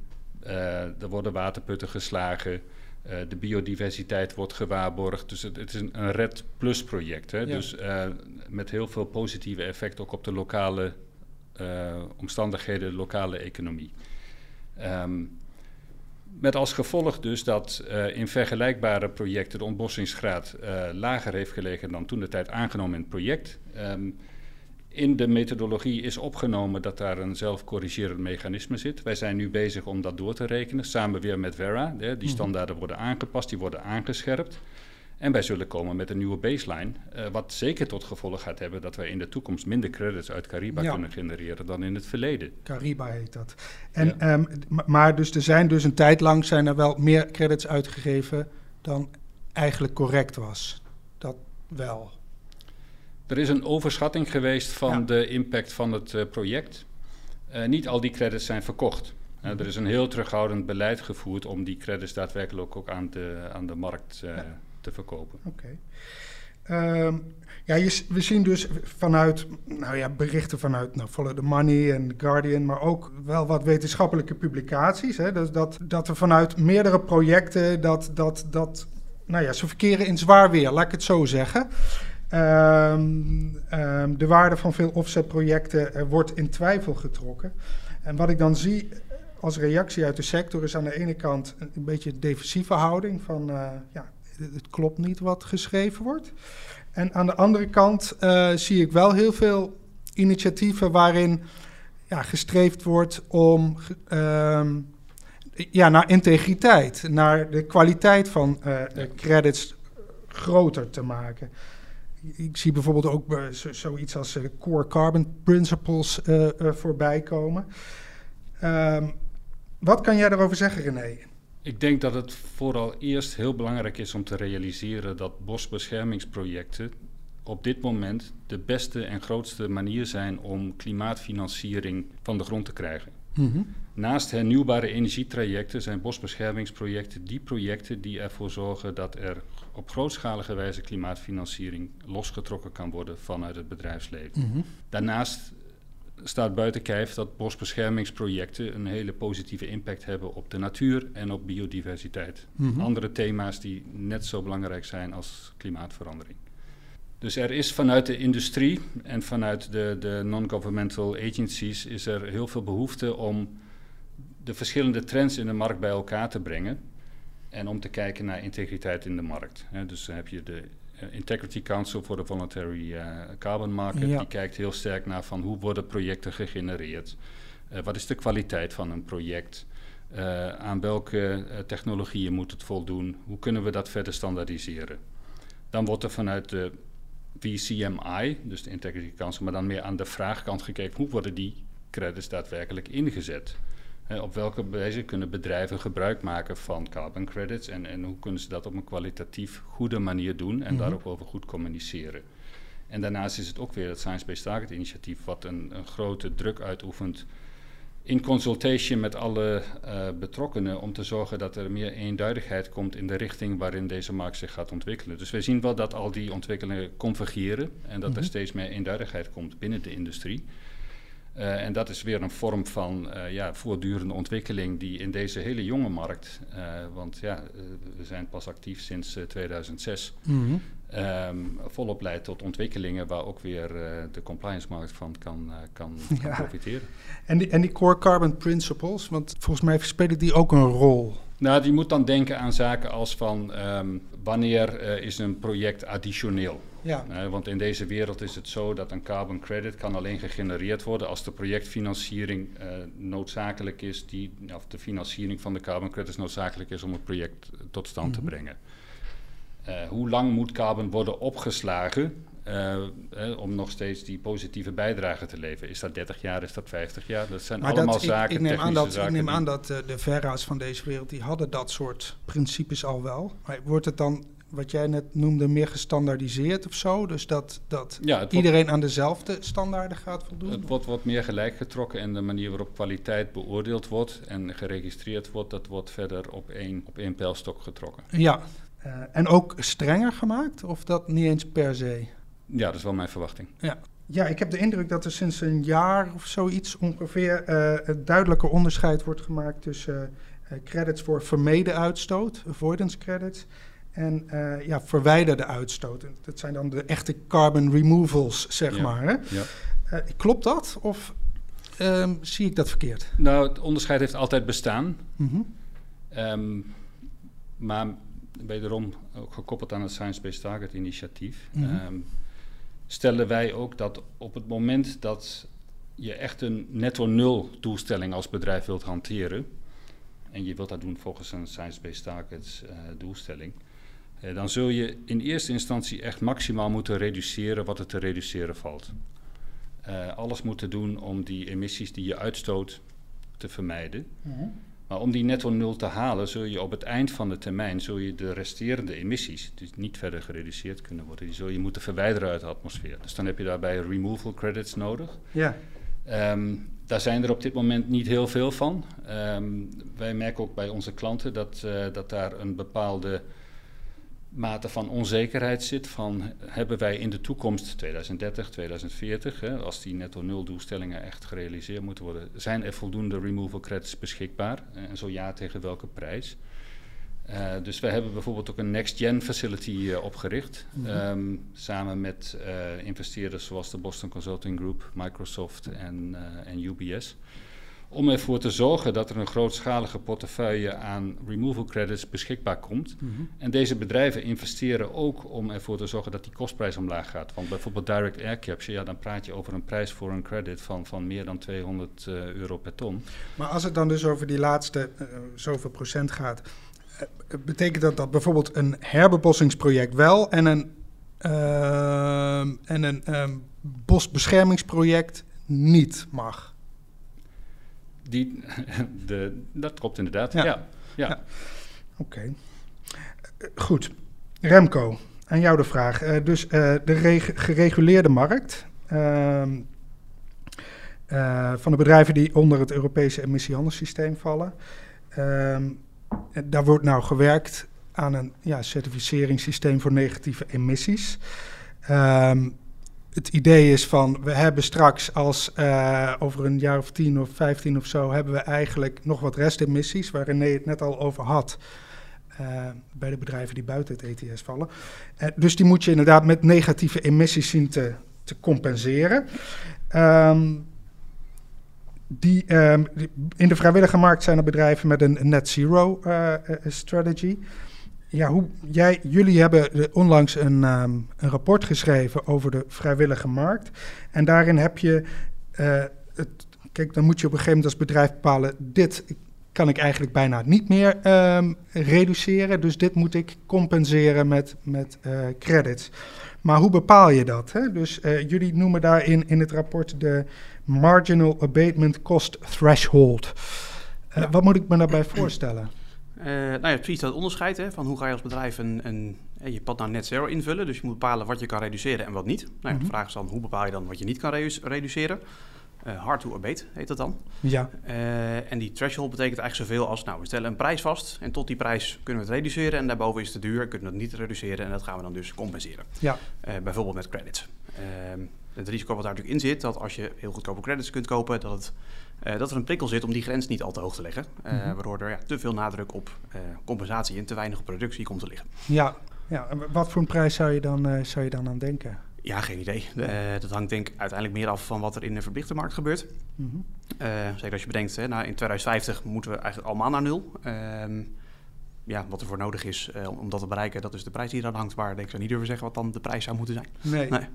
eh, er worden waterputten geslagen. eh, de biodiversiteit wordt gewaarborgd. Dus het, het is een, een RED Plus project. Hè? Ja. Dus met heel veel positieve effecten ook op de lokale omstandigheden, de lokale economie. Ehm, met als gevolg dus dat eh, in vergelijkbare projecten de ontbossingsgraad eh, lager heeft gelegen dan toen de tijd aangenomen in het project. Ehm, in de methodologie is opgenomen dat daar een zelfcorrigerend mechanisme zit. Wij zijn nu bezig om dat door te rekenen, samen weer met Vera. Hè, die Mhm. standaarden worden aangepast, die worden aangescherpt. En wij zullen komen met een nieuwe baseline, eh, wat zeker tot gevolg gaat hebben dat wij in de toekomst minder credits uit Cariba Ja. kunnen genereren dan in het verleden. Cariba heet dat. En, Ja. ehm, maar dus er zijn dus een tijd lang zijn er wel meer credits uitgegeven dan eigenlijk correct was. Dat wel. Er is een overschatting geweest van Ja. de impact van het eh, project. Eh, niet al die credits zijn verkocht. Mhm. er is een heel terughoudend beleid gevoerd om die credits daadwerkelijk ook aan de, aan de markt eh, Ja. Te verkopen. Oké. Ehm, ja, we zien dus vanuit, nou ja, berichten vanuit nou, Follow the Money en The Guardian, maar ook wel wat wetenschappelijke publicaties. Hè, dus dat, dat er vanuit meerdere projecten, dat, dat, dat, nou ja, ze verkeren in zwaar weer, laat ik het zo zeggen. Ehm, ehm, de waarde van veel offsetprojecten eh, wordt in twijfel getrokken. En wat ik dan zie als reactie uit de sector is aan de ene kant een, beetje defensieve houding van, eh, ja, het klopt niet wat geschreven wordt. En aan de andere kant eh, zie ik wel heel veel initiatieven waarin ja, gestreefd wordt om ehm, ja, naar integriteit, naar de kwaliteit van eh, Ja. credits groter te maken. Ik zie bijvoorbeeld ook eh, zo- zoiets als core carbon principles eh, voorbij komen. Ehm, wat kan jij daarover zeggen, René? Ik denk dat het vooral eerst heel belangrijk is om te realiseren dat bosbeschermingsprojecten op dit moment de beste en grootste manier zijn om klimaatfinanciering van de grond te krijgen. Naast hernieuwbare energietrajecten zijn bosbeschermingsprojecten die projecten die ervoor zorgen dat er op grootschalige wijze klimaatfinanciering losgetrokken kan worden vanuit het bedrijfsleven. Mhm. Daarnaast staat buiten kijf dat bosbeschermingsprojecten een hele positieve impact hebben op de natuur en op biodiversiteit. Mhm. Andere thema's die net zo belangrijk zijn als klimaatverandering. Dus er is vanuit de industrie en vanuit de, de non-governmental agencies is er heel veel behoefte om de verschillende trends in de markt bij elkaar te brengen. En om te kijken naar integriteit in de markt. Dus dan heb je de Integrity Council voor de Voluntary uh, Carbon Market. Ja. Die kijkt heel sterk naar van hoe worden projecten gegenereerd. Uh, wat is de kwaliteit van een project? Uh, aan welke technologieën moet het voldoen? Hoe kunnen we dat verder standaardiseren? Dan wordt er vanuit de VCMI, dus de Integrity Council, maar dan meer aan de vraagkant gekeken. Hoe worden die credits daadwerkelijk ingezet? Uh, op welke wijze kunnen bedrijven gebruik maken van carbon credits en, en hoe kunnen ze dat op een kwalitatief goede manier doen en mm -hmm. daar ook over goed communiceren? En daarnaast is het ook weer het Science-Based Target initiatief, wat een, een, grote druk uitoefent in consultation met alle uh, betrokkenen om te zorgen dat er meer eenduidigheid komt in de richting waarin deze markt zich gaat ontwikkelen. Dus wij zien wel dat al die ontwikkelingen convergeren en dat mm -hmm. er steeds meer eenduidigheid komt binnen de industrie. Uh, en dat is weer een vorm van uh, ja, voortdurende ontwikkeling die in deze hele jonge markt, uh, want ja, we zijn pas actief sinds 2006, mm -hmm. um, volop leidt tot ontwikkelingen waar ook weer de compliance-markt van kan, kan, ja. kan profiteren. En die, en die core carbon principles, want volgens mij spelen die ook een rol. Nou, die moet dan denken aan zaken als van um, wanneer is een project additioneel. Ja. Uh, want in deze wereld is het zo dat een carbon credit kan alleen gegenereerd worden als de projectfinanciering uh, noodzakelijk is, die, of de financiering van de carbon credits noodzakelijk is om het project tot stand te brengen. Uh, hoe lang moet carbon worden opgeslagen om nog steeds die positieve bijdrage te leveren? Is dat 30 jaar, is dat 50 jaar? Dat zijn maar allemaal dat, zaken, ik, ik neem aan dat, zaken Ik neem aan dat de Verra's van deze wereld, die hadden dat soort principes al wel. Maar wordt het dan wat jij net noemde, meer gestandaardiseerd of zo? Dus dat, dat ja, iedereen aan dezelfde standaarden gaat voldoen? Het wordt wat meer gelijk getrokken en de manier waarop kwaliteit beoordeeld wordt en geregistreerd wordt, dat wordt verder op één, op één pijlstok getrokken. Ja, uh, en ook strenger gemaakt of dat niet eens per se? Ja, dat is wel mijn verwachting. Ja. Ja, ik heb de indruk dat er sinds een jaar of zoiets ongeveer uh, het duidelijke onderscheid wordt gemaakt tussen uh, credits voor vermeden uitstoot, avoidance credits, en uh, ja, verwijderde uitstoot. Dat zijn dan de echte carbon removals, zeg ja. maar. Hè? Ja. Uh, klopt dat of um, zie ik dat verkeerd? Nou, het onderscheid heeft altijd bestaan. Mm -hmm. um, maar wederom ook gekoppeld aan het Science-Based Target initiatief... Mhm. Mm -hmm. um, stellen wij ook dat op het moment dat je echt een netto nul doelstelling als bedrijf wilt hanteren... en je wilt dat doen volgens een Science-Based Targets uh, doelstelling... Uh, dan zul je in eerste instantie echt maximaal moeten reduceren wat er te reduceren valt. Uh, alles moeten doen om die emissies die je uitstoot te vermijden. Mhm. Maar om die netto nul te halen, zul je op het eind van de termijn zul je de resterende emissies, die niet verder gereduceerd kunnen worden, die zul je moeten verwijderen uit de atmosfeer. Dus dan heb je daarbij removal credits nodig. Ja. Um, daar zijn er op dit moment niet heel veel van. Um, wij merken ook bij onze klanten dat, uh, dat daar een bepaalde mate van onzekerheid zit van hebben wij in de toekomst 2030, 2040, hè, als die netto nul doelstellingen echt gerealiseerd moeten worden, zijn er voldoende removal credits beschikbaar en zo ja tegen welke prijs? Uh, dus wij hebben bijvoorbeeld ook een next-gen facility uh, opgericht, mm -hmm. um, samen met uh, investeerders zoals de Boston Consulting Group, Microsoft en, en UBS om ervoor te zorgen dat er een grootschalige portefeuille aan removal credits beschikbaar komt. Mhm. En deze bedrijven investeren ook om ervoor te zorgen dat die kostprijs omlaag gaat. Want bijvoorbeeld direct air capture, ja, dan praat je over een prijs voor een credit van, van meer dan 200 uh, euro per ton. Maar als het dan dus over die laatste uh, zoveel procent gaat, uh, betekent dat dat bijvoorbeeld een herbebossingsproject wel en een, ehm, en een um, bosbeschermingsproject niet mag? Die, de, dat klopt inderdaad, ja. ja, ja. ja. Oké. Okay. Uh, goed. Remco, aan jou de vraag. Uh, dus uh, de gereguleerde markt ehm, van de bedrijven die onder het Europese emissiehandelssysteem vallen. Ehm, daar wordt nou gewerkt aan een ja, certificeringssysteem voor negatieve emissies. Um, het idee is van, we hebben straks als uh, over een jaar of tien of vijftien of zo, hebben we eigenlijk nog wat restemissies, waar René het net al over had, uh, bij de bedrijven die buiten het ETS vallen. Uh, dus die moet je inderdaad met negatieve emissies zien te, te compenseren. Die, ehm, die- in de vrijwillige markt zijn er bedrijven met een net zero eh, eh, strategy. Ja, hoe, jij, jullie hebben eh, onlangs een, ehm, een rapport geschreven over de vrijwillige markt. En daarin heb je, eh, het, kijk, dan moet je op een gegeven moment als bedrijf bepalen, dit kan ik eigenlijk bijna niet meer ehm, reduceren, dus dit moet ik compenseren met, met eh, credits. Maar hoe bepaal je dat? Hè? Dus jullie noemen daarin in het rapport de Marginal Abatement Cost Threshold. Ja. Wat moet ik me daarbij voorstellen? Eh, nou ja, precies dat onderscheid hè, van hoe ga je als bedrijf een, een, eh, je pad naar net zero invullen. Dus je moet bepalen wat je kan reduceren en wat niet. Nou ja, Mhm. De vraag is dan, hoe bepaal je dan wat je niet kan redu- reduceren? Eh, hard to abate heet dat dan. Ja, en die threshold betekent eigenlijk zoveel als, nou, we stellen een prijs vast en tot die prijs kunnen we het reduceren en daarboven is het te duur, kunnen we het niet reduceren en dat gaan we dan dus compenseren. ja, bijvoorbeeld met credits. Het risico wat daar natuurlijk in zit, dat als je heel goedkope credits kunt kopen, dat, het, eh, dat er een prikkel zit om die grens niet al te hoog te leggen. Mhm. Waardoor er ja, te veel nadruk op eh, compensatie en te weinig op productie komt te liggen. ja. ja. En Wat voor een prijs zou je dan, zou je dan aan denken? Ja, geen idee. Dat hangt denk ik uiteindelijk meer af van wat er in de verplichte markt gebeurt. Mhm. Zeker als je bedenkt, hè, nou, in 2050 moeten we eigenlijk allemaal naar nul. Ehm, ja, wat er voor nodig is om, dat te bereiken, dat is de prijs die eraan hangt. Maar ik zou niet durven zeggen wat dan de prijs zou moeten zijn. Nee. Nee.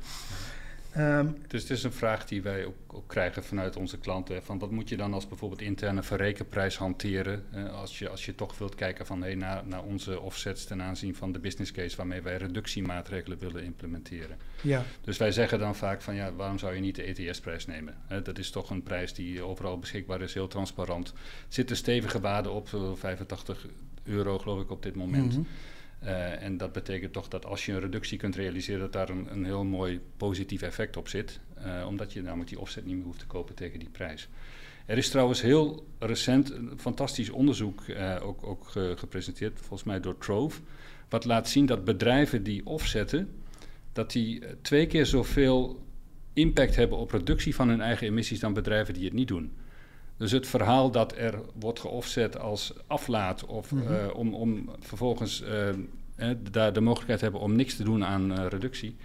Ehm, Dus het is een vraag die wij ook, ook krijgen vanuit onze klanten. Van wat moet je dan als bijvoorbeeld interne verrekenprijs hanteren? eh, als, je, als je toch wilt kijken van, hey, naar, naar onze offsets ten aanzien van de business case waarmee wij reductiemaatregelen willen implementeren. ja, Dus wij zeggen dan vaak van ja, waarom zou je niet de ETS-prijs nemen? Dat is toch een prijs die overal beschikbaar is, heel transparant. Er zitten stevige waarden op, eh, 85 euro geloof ik op dit moment. Mhm. Eh, en dat betekent toch dat als je een reductie kunt realiseren, dat daar een, een heel mooi positief effect op zit. Eh, omdat je namelijk die offset niet meer hoeft te kopen tegen die prijs. Er is trouwens heel recent een fantastisch onderzoek eh, ook, ook ge- gepresenteerd, volgens mij door Trove. Wat laat zien dat bedrijven die offsetten, dat die twee keer zoveel impact hebben op reductie van hun eigen emissies dan bedrijven die het niet doen. Dus het verhaal dat er wordt geoffset als aflaat of Mhm. eh, om, om vervolgens eh, daar de mogelijkheid hebben om niks te doen aan eh, reductie,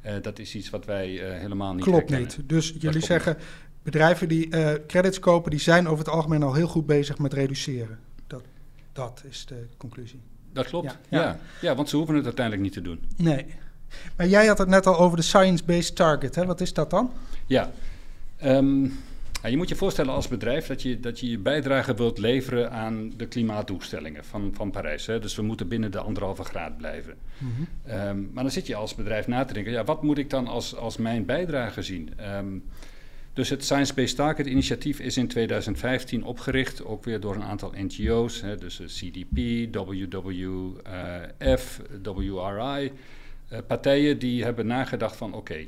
eh, dat is iets wat wij helemaal niet Klopt herkennen. niet. Dus jullie zeggen, bedrijven die credits kopen, die zijn over het algemeen al heel goed bezig met reduceren. Dat, dat is de conclusie. Dat klopt, Ja, ja, ja. ja. want ze hoeven het uiteindelijk niet te doen. Nee. Maar jij had het net al over de science-based target. Hè? Wat is dat dan? Ja, Ehm, ja, je moet je voorstellen als bedrijf dat je, dat je je bijdrage wilt leveren aan de klimaatdoelstellingen van, van Parijs. Hè? Dus we moeten binnen de anderhalve graad blijven. Ehm, maar dan zit je als bedrijf na te denken, ja, wat moet ik dan als, als mijn bijdrage zien? Ehm, dus het Science Based Target initiatief is in 2015 opgericht, ook weer door een aantal NGO's, hè, dus eh, CDP, WWF, WRI, eh, partijen die hebben nagedacht van oké,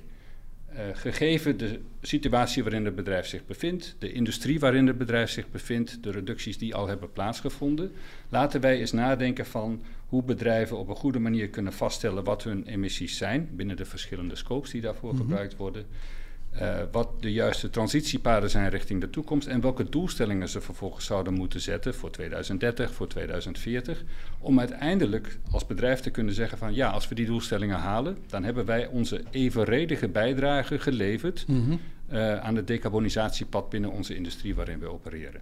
gegeven de situatie waarin het bedrijf zich bevindt, de industrie waarin het bedrijf zich bevindt, de reducties die al hebben plaatsgevonden, laten wij eens nadenken van hoe bedrijven op een goede manier kunnen vaststellen wat hun emissies zijn binnen de verschillende scopes die daarvoor Mhm. gebruikt worden. Eh, wat de juiste transitiepaden zijn richting de toekomst en welke doelstellingen ze vervolgens zouden moeten zetten voor 2030, voor 2040, om uiteindelijk als bedrijf te kunnen zeggen van ja, als we die doelstellingen halen, dan hebben wij onze evenredige bijdrage geleverd eh, aan het decarbonisatiepad binnen onze industrie waarin we opereren.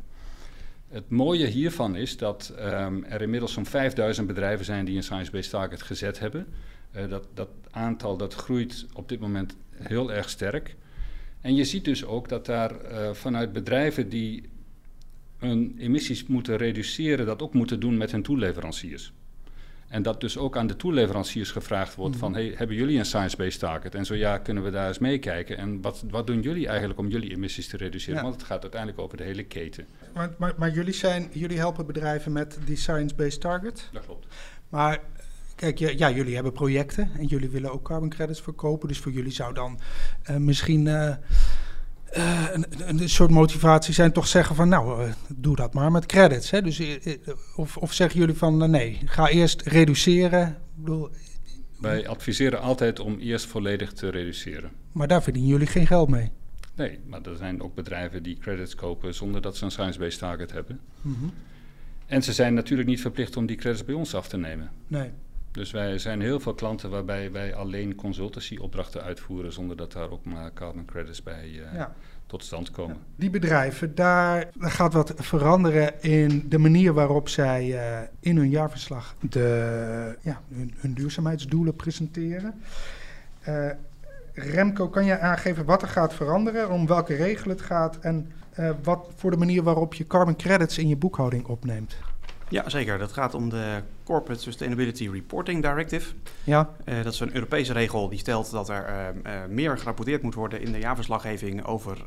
Het mooie hiervan is dat ehm, er inmiddels zo'n 5000 bedrijven zijn die een science-based target gezet hebben. Eh, dat, dat aantal dat groeit op dit moment heel erg sterk. En je ziet dus ook dat daar eh, vanuit bedrijven die hun emissies moeten reduceren, dat ook moeten doen met hun toeleveranciers. En dat dus ook aan de toeleveranciers gevraagd wordt van, hey, hebben jullie een science-based target? En zo ja, kunnen we daar eens meekijken. En wat, wat doen jullie eigenlijk om jullie emissies te reduceren? Ja. Want het gaat uiteindelijk over de hele keten. Maar, maar, maar jullie, zijn, jullie helpen bedrijven met die science-based target. Dat klopt. Maar kijk, ja, ja, jullie hebben projecten en jullie willen ook carbon credits verkopen. Dus voor jullie zou dan eh, misschien eh, eh, een, een, soort motivatie zijn toch zeggen van nou, doe dat maar met credits. Hè? Dus, of, of zeggen jullie van nee, ga eerst reduceren. Ik bedoel, Wij adviseren altijd om eerst volledig te reduceren. maar daar verdienen jullie geen geld mee. Nee, maar er zijn ook bedrijven die credits kopen zonder dat ze een science-based target hebben. Mhm. En ze zijn natuurlijk niet verplicht om die credits bij ons af te nemen. Nee. Dus wij zijn heel veel klanten waarbij wij alleen consultancyopdrachten uitvoeren zonder dat daar ook maar carbon credits bij uh, Ja. tot stand komen. Die bedrijven, daar gaat wat veranderen in de manier waarop zij eh, in hun jaarverslag de, ja, hun, hun duurzaamheidsdoelen presenteren. Eh, Remco, kan je aangeven wat er gaat veranderen, om welke regel het gaat en eh, wat voor de manier waarop je carbon credits in je boekhouding opneemt? Ja, zeker. Dat gaat om de Corporate Sustainability Reporting Directive. Ja, Eh, dat is een Europese regel die stelt dat er eh, eh, meer gerapporteerd moet worden in de jaarverslaggeving over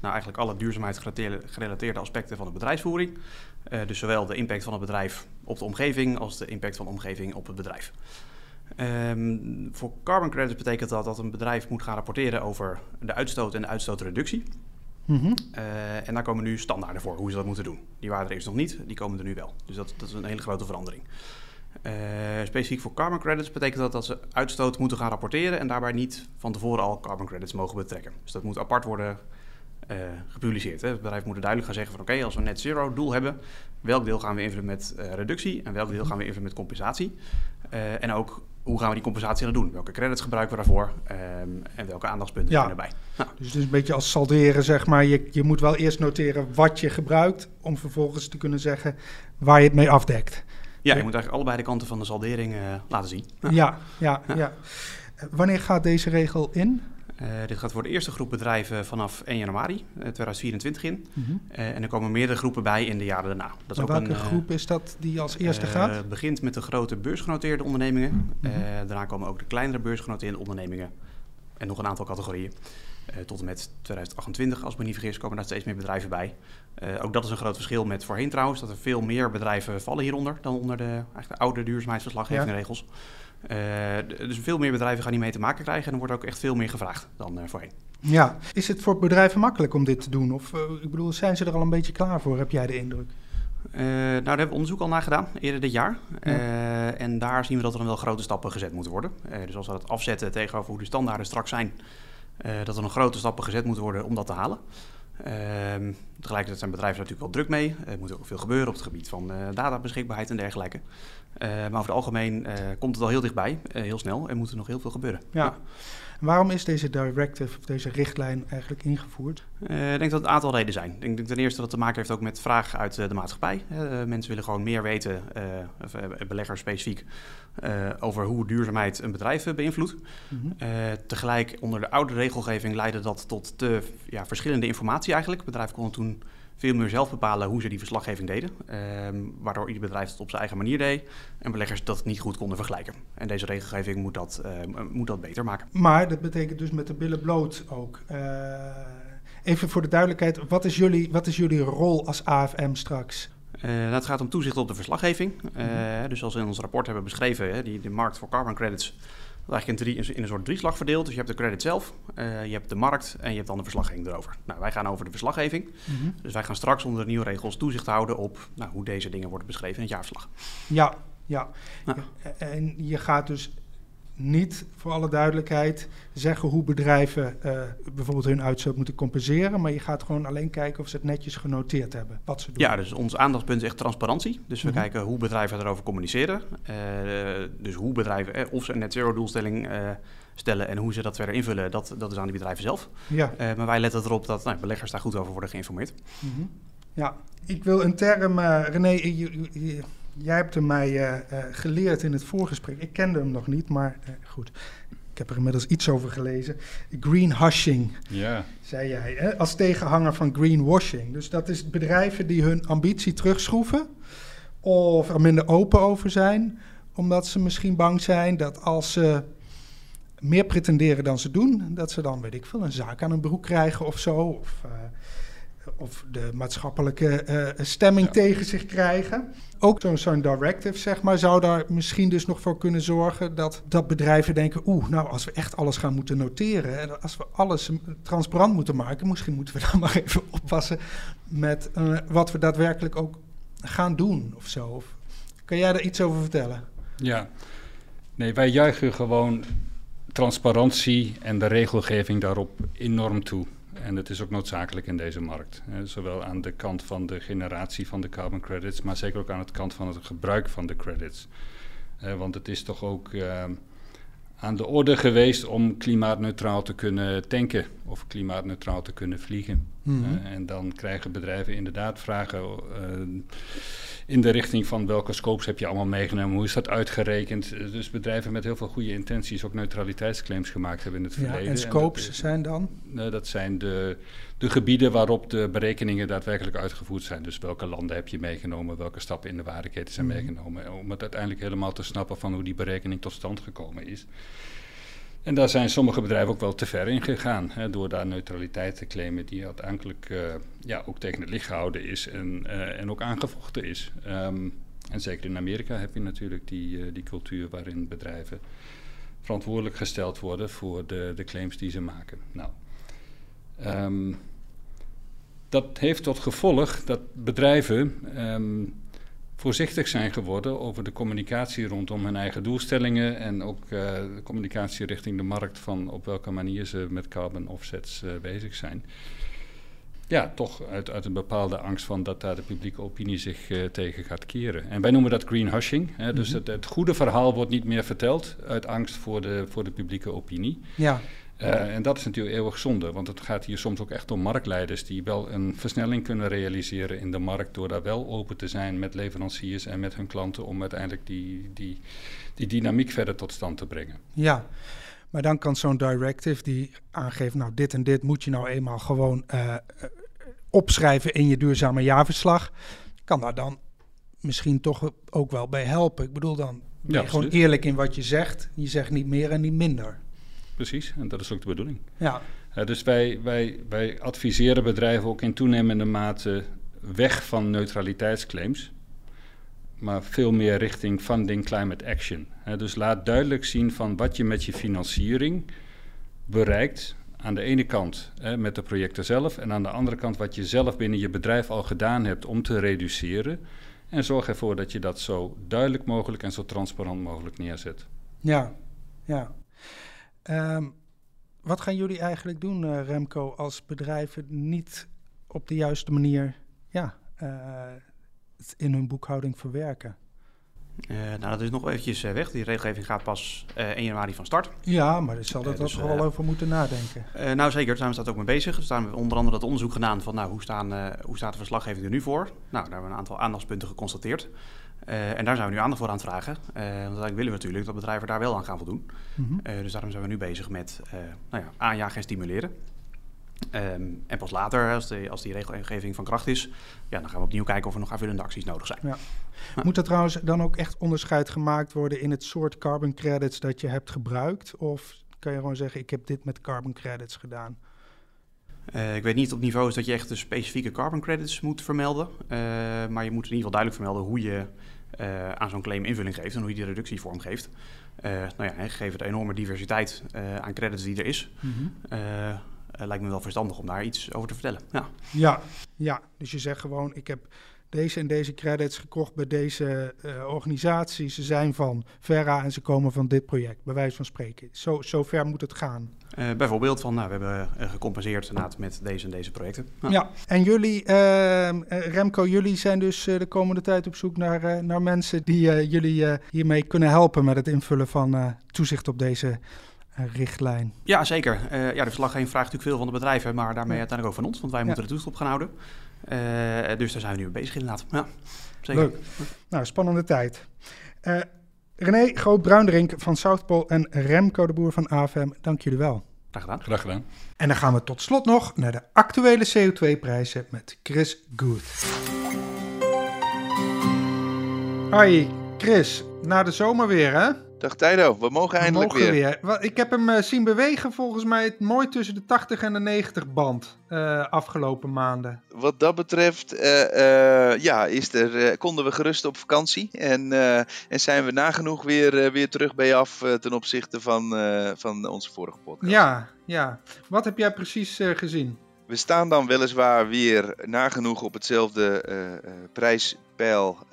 nou, eigenlijk alle duurzaamheidsgerelateerde aspecten van de bedrijfsvoering. Dus zowel de impact van het bedrijf op de omgeving als de impact van de omgeving op het bedrijf. Ehm, voor carbon credits betekent dat dat een bedrijf moet gaan rapporteren over de uitstoot en de uitstootreductie. Mhm. Eh, en daar komen nu standaarden voor hoe ze dat moeten doen. Die waren er eerst nog niet, die komen er nu wel. Dus dat, dat is een hele grote verandering. Eh, specifiek voor carbon credits betekent dat dat ze uitstoot moeten gaan rapporteren en daarbij niet van tevoren al carbon credits mogen betrekken. Dus dat moet apart worden eh, gepubliceerd. Hè. Het bedrijf moet duidelijk gaan zeggen van oké, als we net zero doel hebben, welk deel gaan we invullen met reductie en welk deel gaan we invullen met compensatie. En ook hoe gaan we die compensatie dan doen? Welke credits gebruiken we daarvoor ehm, en welke aandachtspunten Ja. zijn erbij? Nou, Dus het is een beetje als salderen, zeg maar. Je, je moet wel eerst noteren wat je gebruikt, om vervolgens te kunnen zeggen waar je het mee afdekt. ja, je moet eigenlijk allebei de kanten van de saldering eh, laten zien. Ja, ja, ja. Ja. Eh, Wanneer gaat deze regel in? Eh, dit gaat voor de eerste groep bedrijven vanaf 1 januari eh, 2024 in. Eh, en er komen meerdere groepen bij in de jaren daarna. Dat is welke een, eh, groep is dat die als eerste eh, gaat? Het begint met de grote beursgenoteerde ondernemingen. Mhm. Eh, daarna komen ook de kleinere beursgenoteerde ondernemingen. En nog een aantal categorieën. Eh, tot en met 2028, als ik me niet vergis, komen daar steeds meer bedrijven bij. Eh, ook dat is een groot verschil met voorheen trouwens. Dat er veel meer bedrijven vallen hieronder dan onder de, eigenlijk de oude duurzaamheidsverslaggevingregels. Eh, d- dus veel meer bedrijven gaan hiermee te maken krijgen. En er wordt ook echt veel meer gevraagd dan eh, voorheen. Ja. Is het voor bedrijven makkelijk om dit te doen? Of eh, ik bedoel, zijn ze er al een beetje klaar voor, heb jij de indruk? Eh, nou, daar hebben we onderzoek al naar gedaan, eerder dit jaar. Ja. Eh, en daar zien we dat er wel grote stappen gezet moeten worden. Eh, dus als we dat afzetten tegenover hoe de standaarden straks zijn, eh, dat er nog grote stappen gezet moeten worden om dat te halen. Ehm, tegelijkertijd zijn bedrijven natuurlijk wel druk mee. Er moet ook veel gebeuren op het gebied van eh, databeschikbaarheid en dergelijke. Eh, maar over het algemeen eh, komt het al heel dichtbij, heel snel, en moet er nog heel veel gebeuren. Ja. Waarom is deze directive of deze richtlijn eigenlijk ingevoerd? Eh, ik denk dat het een aantal redenen zijn. Ik denk ten eerste dat het te maken heeft ook met vraag uit eh, de maatschappij. Eh, mensen willen gewoon meer weten, of, eh, beleggers specifiek, over hoe duurzaamheid een bedrijf beïnvloedt. Mhm. Tegelijk onder de oude regelgeving leidde dat tot te ja, verschillende informatie eigenlijk. Bedrijven konden toen veel meer zelf bepalen hoe ze die verslaggeving deden. Ehm, waardoor ieder bedrijf het op zijn eigen manier deed en beleggers dat niet goed konden vergelijken. En deze regelgeving moet dat, eh, moet dat beter maken. Maar dat betekent dus met de billen bloot ook. Eh, even voor de duidelijkheid, wat is jullie, wat is jullie rol als AFM straks? Nou, het gaat om toezicht op de verslaggeving. Eh, Dus zoals we in ons rapport hebben beschreven, hè, die, de markt voor carbon credits eigenlijk in, drie, in een soort drieslag verdeeld. Dus je hebt de credit zelf, eh, je hebt de markt en je hebt dan de verslaggeving erover. Nou, wij gaan over de verslaggeving. Dus wij gaan straks onder de nieuwe regels toezicht houden op nou, hoe deze dingen worden beschreven in het jaarverslag. Ja, ja. Ja. En je gaat dus niet, voor alle duidelijkheid, zeggen hoe bedrijven eh, bijvoorbeeld hun uitstoot moeten compenseren. Maar je gaat gewoon alleen kijken of ze het netjes genoteerd hebben, wat ze doen. Ja, dus ons aandachtspunt is echt transparantie. Dus we Mhm. kijken hoe bedrijven erover communiceren. Eh, dus hoe bedrijven, eh, of ze een net zero doelstelling stellen en hoe ze dat verder invullen, dat, dat is aan die bedrijven zelf. Ja. Maar wij letten erop dat nou, beleggers daar goed over worden geïnformeerd. Mhm. Ja, ik wil een term, René, je- je- je- jij hebt hem mij eh, eh, geleerd in het voorgesprek. Ik kende hem nog niet, maar eh, goed. Ik heb er inmiddels iets over gelezen. Greenhushing, Ja, zei jij, hè? als tegenhanger van greenwashing. Dus dat is bedrijven die hun ambitie terugschroeven of er minder open over zijn, omdat ze misschien bang zijn dat als ze meer pretenderen dan ze doen, dat ze dan, weet ik veel, een zaak aan hun broek krijgen of zo. Of, of de maatschappelijke eh, stemming Ja. tegen zich krijgen. Ook zo'n directive, zeg maar, zou daar misschien dus nog voor kunnen zorgen dat, dat bedrijven denken: oeh, nou, als we echt alles gaan moeten noteren en als we alles eh, transparant moeten maken, misschien moeten we dan maar even oppassen met eh, wat we daadwerkelijk ook gaan doen of zo. Of, kan jij daar iets over vertellen? ja. Nee, wij juichen gewoon transparantie en de regelgeving daarop enorm toe. En dat is ook noodzakelijk in deze markt. Zowel aan de kant van de generatie van de carbon credits, maar zeker ook aan de kant van het gebruik van de credits. want het is toch ook ehm, aan de orde geweest om klimaatneutraal te kunnen tanken of klimaatneutraal te kunnen vliegen. Mhm. en dan krijgen bedrijven inderdaad vragen in de richting van welke scopes heb je allemaal meegenomen, hoe is dat uitgerekend. Dus bedrijven met heel veel goede intenties ook neutraliteitsclaims gemaakt hebben in het verleden. Ja, en scopes zijn dan? dat zijn de, de gebieden waarop de berekeningen daadwerkelijk uitgevoerd zijn. Dus welke landen heb je meegenomen, welke stappen in de waardeketen zijn mhm. meegenomen. Om het uiteindelijk helemaal te snappen van hoe die berekening tot stand gekomen is. En daar zijn sommige bedrijven ook wel te ver in gegaan. Hè, door daar neutraliteit te claimen die uiteindelijk uh, ja, ook tegen het licht gehouden is en, uh, en ook aangevochten is. Um, en zeker in Amerika heb je natuurlijk die, uh, die cultuur waarin bedrijven verantwoordelijk gesteld worden voor de, de claims die ze maken. Nou, um, dat heeft tot gevolg dat bedrijven um, voorzichtig zijn geworden over de communicatie rondom hun eigen doelstellingen en ook uh, de communicatie richting de markt van op welke manier ze met carbon offsets uh, bezig zijn. Ja, toch uit, uit een bepaalde angst van dat daar de publieke opinie zich uh, tegen gaat keren. En wij noemen dat greenhushing. Hè, dus mm -hmm. het, het, goede verhaal wordt niet meer verteld uit angst voor de, voor de publieke opinie. Ja. Uh, en dat is natuurlijk eeuwig zonde, want het gaat hier soms ook echt om marktleiders die wel een versnelling kunnen realiseren in de markt door daar wel open te zijn met leveranciers en met hun klanten om uiteindelijk die, die, die dynamiek verder tot stand te brengen. Ja, maar dan kan zo'n directive die aangeeft, nou dit en dit moet je nou eenmaal gewoon uh, opschrijven in je duurzame jaarverslag, kan daar dan misschien toch ook wel bij helpen. Ik bedoel dan, ben je gewoon eerlijk in wat je zegt. Je zegt niet meer en niet minder precies. En dat is ook de bedoeling. Ja. Uh, dus wij, wij, wij adviseren bedrijven ook in toenemende mate weg van neutraliteitsclaims, maar veel meer richting funding climate action. Uh, dus laat duidelijk zien van wat je met je financiering bereikt. Aan de ene kant met de projecten zelf en aan de andere kant wat je zelf binnen je bedrijf al gedaan hebt om te reduceren. En zorg ervoor dat je dat zo duidelijk mogelijk en zo transparant mogelijk neerzet. Ja, ja. Um, wat gaan jullie eigenlijk doen, uh, Remco, als bedrijven niet op de juiste manier ja, uh, in hun boekhouding verwerken? Uh, nou, dat is nog eventjes weg. Die regelgeving gaat pas 1 januari van start. Ja, maar daar zal dat dus, wel over moeten nadenken. nou, zeker. Daar zijn we ook mee bezig. We staan onder andere dat onderzoek gedaan van nou, hoe, staan, hoe staat de verslaggeving er nu voor. Nou, daar hebben we een aantal aandachtspunten geconstateerd. Uh, en daar zijn we nu aandacht voor aan het vragen. Uh, want eigenlijk willen we natuurlijk dat bedrijven daar wel aan gaan voldoen. Mm -hmm. uh, dus daarom zijn we nu bezig met nou ja, aanjagen en stimuleren. Um, en pas later, als, de, als die regelgeving van kracht is, ja, dan gaan we opnieuw kijken of er nog aanvullende acties nodig zijn. Ja. Moet er trouwens dan ook echt onderscheid gemaakt worden in het soort carbon credits dat je hebt gebruikt? Of kan je gewoon zeggen, ik heb dit met carbon credits gedaan? Uh, ik weet niet op niveau is dat je echt de specifieke carbon credits moet vermelden. Uh, maar je moet in ieder geval duidelijk vermelden hoe je uh, aan zo'n claim invulling geeft en hoe je die reductie vormgeeft. nou ja, gegeven de enorme diversiteit aan credits die er is, mm -hmm. lijkt me wel verstandig om daar iets over te vertellen. Ja. ja, ja, dus je zegt gewoon, ik heb deze en deze credits gekocht bij deze uh, organisatie. Ze zijn van Verra en ze komen van dit project, bij wijze van spreken. Zo, zo ver moet het gaan. Uh, bijvoorbeeld van, nou, we hebben uh, gecompenseerd met deze en deze projecten. Ja, ja. en jullie, ehm, Remco, jullie zijn dus de komende tijd op zoek naar, naar mensen die jullie hiermee kunnen helpen met het invullen van toezicht op deze richtlijn. Ja, zeker. ja, de vraagt natuurlijk veel van de bedrijven, maar daarmee ja. uiteindelijk ook van ons, want wij ja. moeten de toezicht op gaan houden. Uh, dus daar zijn we nu mee bezig inderdaad. Ja, zeker. Leuk. Nou, spannende tijd. Uh, René Groot-Bruinderink van Southpol en Remco de Boer van AFM, dank jullie wel. Graag gedaan. Graag gedaan. En dan gaan we tot slot nog naar de actuele CO2-prijzen met Chris Good. Hoi, Chris. Na de zomer weer, hè? Dag Tijdo, we mogen we eindelijk mogen weer. weer. Ik heb hem uh, zien bewegen, volgens mij mooi tussen de 80 en de 90 band uh, afgelopen maanden. Wat dat betreft, uh, ja, is er, konden we gerust op vakantie. En, en zijn we nagenoeg weer, weer terug bij af ten opzichte van, van onze vorige podcast. Ja, ja. Wat heb jij precies gezien? We staan dan weliswaar weer nagenoeg op hetzelfde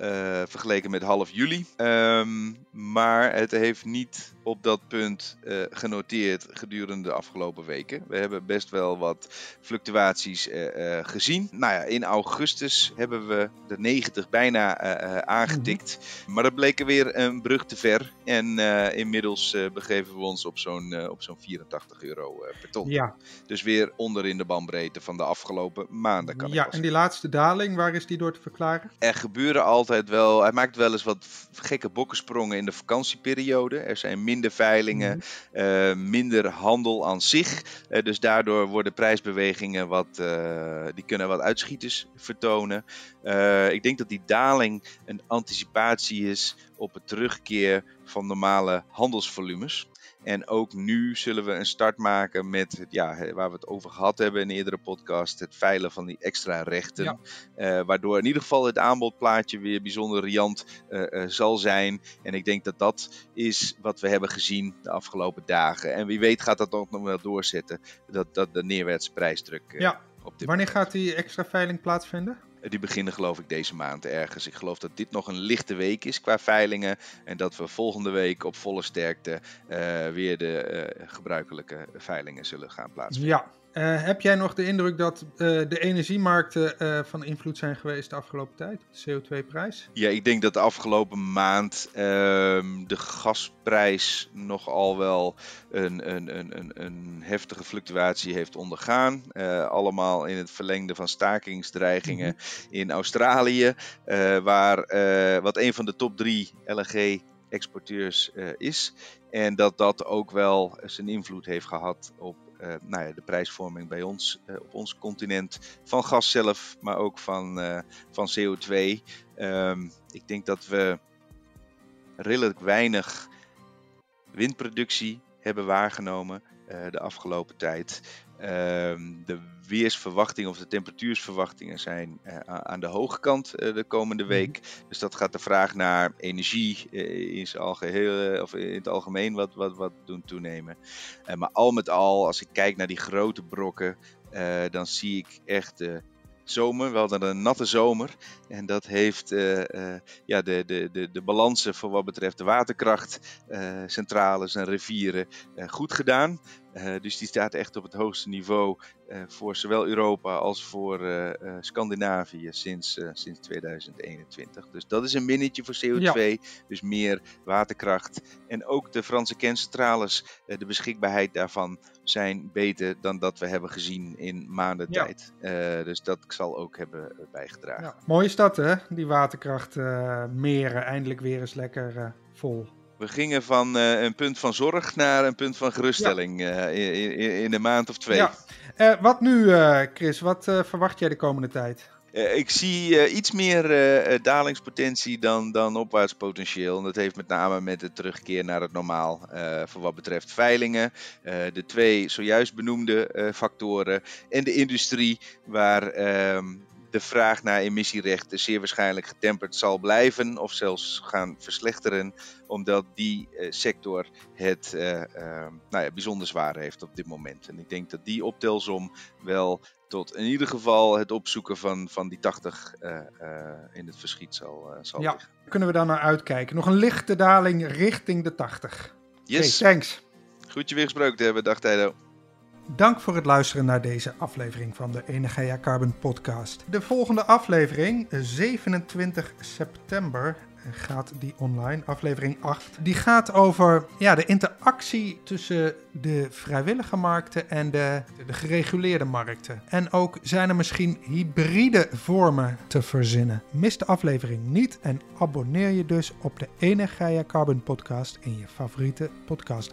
uh, vergeleken met half juli. Um, maar het heeft niet op dat punt uh, genoteerd gedurende de afgelopen weken. We hebben best wel wat fluctuaties uh, gezien. Nou ja, in augustus hebben we de 90 bijna aangetikt. Mm-hmm. Maar dat bleek weer een brug te ver. En inmiddels begeven we ons op zo'n op zo'n 84 euro per ton. Ja. Dus weer onder in de bandbreedte van de afgelopen maanden. Kan ja, en die laatste daling, waar is die door te verklaren? Er gebeuren altijd wel, hij maakt wel eens wat gekke bokkensprongen in de vakantieperiode. Er zijn minder veilingen, uh, minder handel aan zich. Uh, dus daardoor worden prijsbewegingen wat, uh, die kunnen wat uitschieters vertonen. ik denk dat die daling een anticipatie is op het terugkeer van normale handelsvolumes. En ook nu zullen we een start maken met ja, waar we het over gehad hebben in een eerdere podcast, het veilen van die extra rechten. Uh, waardoor in ieder geval het aanbodplaatje weer bijzonder riant uh, uh, zal zijn. En ik denk dat dat is wat we hebben gezien de afgelopen dagen. En wie weet gaat dat ook nog wel doorzetten, dat, dat de neerwaartse prijsdruk ja. Wanneer gaat die extra veiling plaatsvinden? Die beginnen geloof ik deze maand ergens. Ik geloof dat dit nog een lichte week is qua veilingen. En dat we volgende week op volle sterkte uh, weer de uh, gebruikelijke veilingen zullen gaan plaatsvinden. Ja, uh, heb jij nog de indruk dat uh, de energiemarkten uh, van invloed zijn geweest de afgelopen tijd? De CO2-prijs? Ja, ik denk dat de afgelopen maand ehm, de gasprijs nogal wel een, een, een, een, heftige fluctuatie heeft ondergaan. allemaal in het verlengde van stakingsdreigingen mm -hmm. in Australië, waar wat een van de top drie LNG exporteurs is. En dat dat ook wel zijn invloed heeft gehad op nou ja, de prijsvorming bij ons uh, op ons continent van gas zelf, maar ook van, uh, van CO2. Um, ik denk dat we redelijk weinig windproductie hebben waargenomen de afgelopen tijd. Ehm, de weersverwachtingen of de temperatuursverwachtingen zijn uh, aan de hoge kant uh, de komende mhm. week. Dus dat gaat de vraag naar energie uh, in, algeheel, of in het algemeen wat, wat, wat doen toenemen. maar al met al, als ik kijk naar die grote brokken, dan zie ik echt zomer. We hadden een natte zomer. En dat heeft uh, uh, ja, de, de, de, de balansen voor wat betreft de waterkrachtcentrales uh, en rivieren goed gedaan. Dus die staat echt op het hoogste niveau voor zowel Europa als voor Scandinavië sinds, sinds 2021. Dus dat is een minnetje voor CO2. Ja. Dus meer waterkracht. En ook de Franse kerncentrales, de beschikbaarheid daarvan zijn beter dan dat we hebben gezien in maanden ja. tijd. dus dat zal ook hebben bijgedragen. Ja. Mooi is dat, hè? Die waterkracht uh, meren eindelijk weer eens lekker vol. We gingen van uh, een punt van zorg naar een punt van geruststelling ja. in, in, in, een maand of twee. Ja. wat nu, Chris? Wat verwacht jij de komende tijd? Ik zie iets meer dalingspotentie dan, dan opwaartspotentieel. En dat heeft met name met de terugkeer naar het normaal voor wat betreft veilingen. de twee zojuist benoemde factoren. En de industrie, waar ehm, de vraag naar emissierechten zeer waarschijnlijk getemperd zal blijven of zelfs gaan verslechteren, omdat die uh, sector het uh, uh, nou ja, bijzonder zwaar heeft op dit moment. En ik denk dat die optelsom wel tot in ieder geval het opzoeken van, van die 80 in het verschiet zal, zal ja, liggen. Kunnen we daar naar uitkijken? Nog een lichte daling richting de 80. Yes. Okay, thanks. Goed je weer gesproken te hebben. Dag Tijdo. Dank voor het luisteren naar deze aflevering van de Energia Carbon Podcast. De volgende aflevering, 27 september, gaat die online, aflevering 8. Die gaat over ja, de interactie tussen de vrijwillige markten en de, de gereguleerde markten. En ook zijn er misschien hybride vormen te verzinnen. Mis de aflevering niet en abonneer je dus op de Energia Carbon Podcast in je favoriete podcast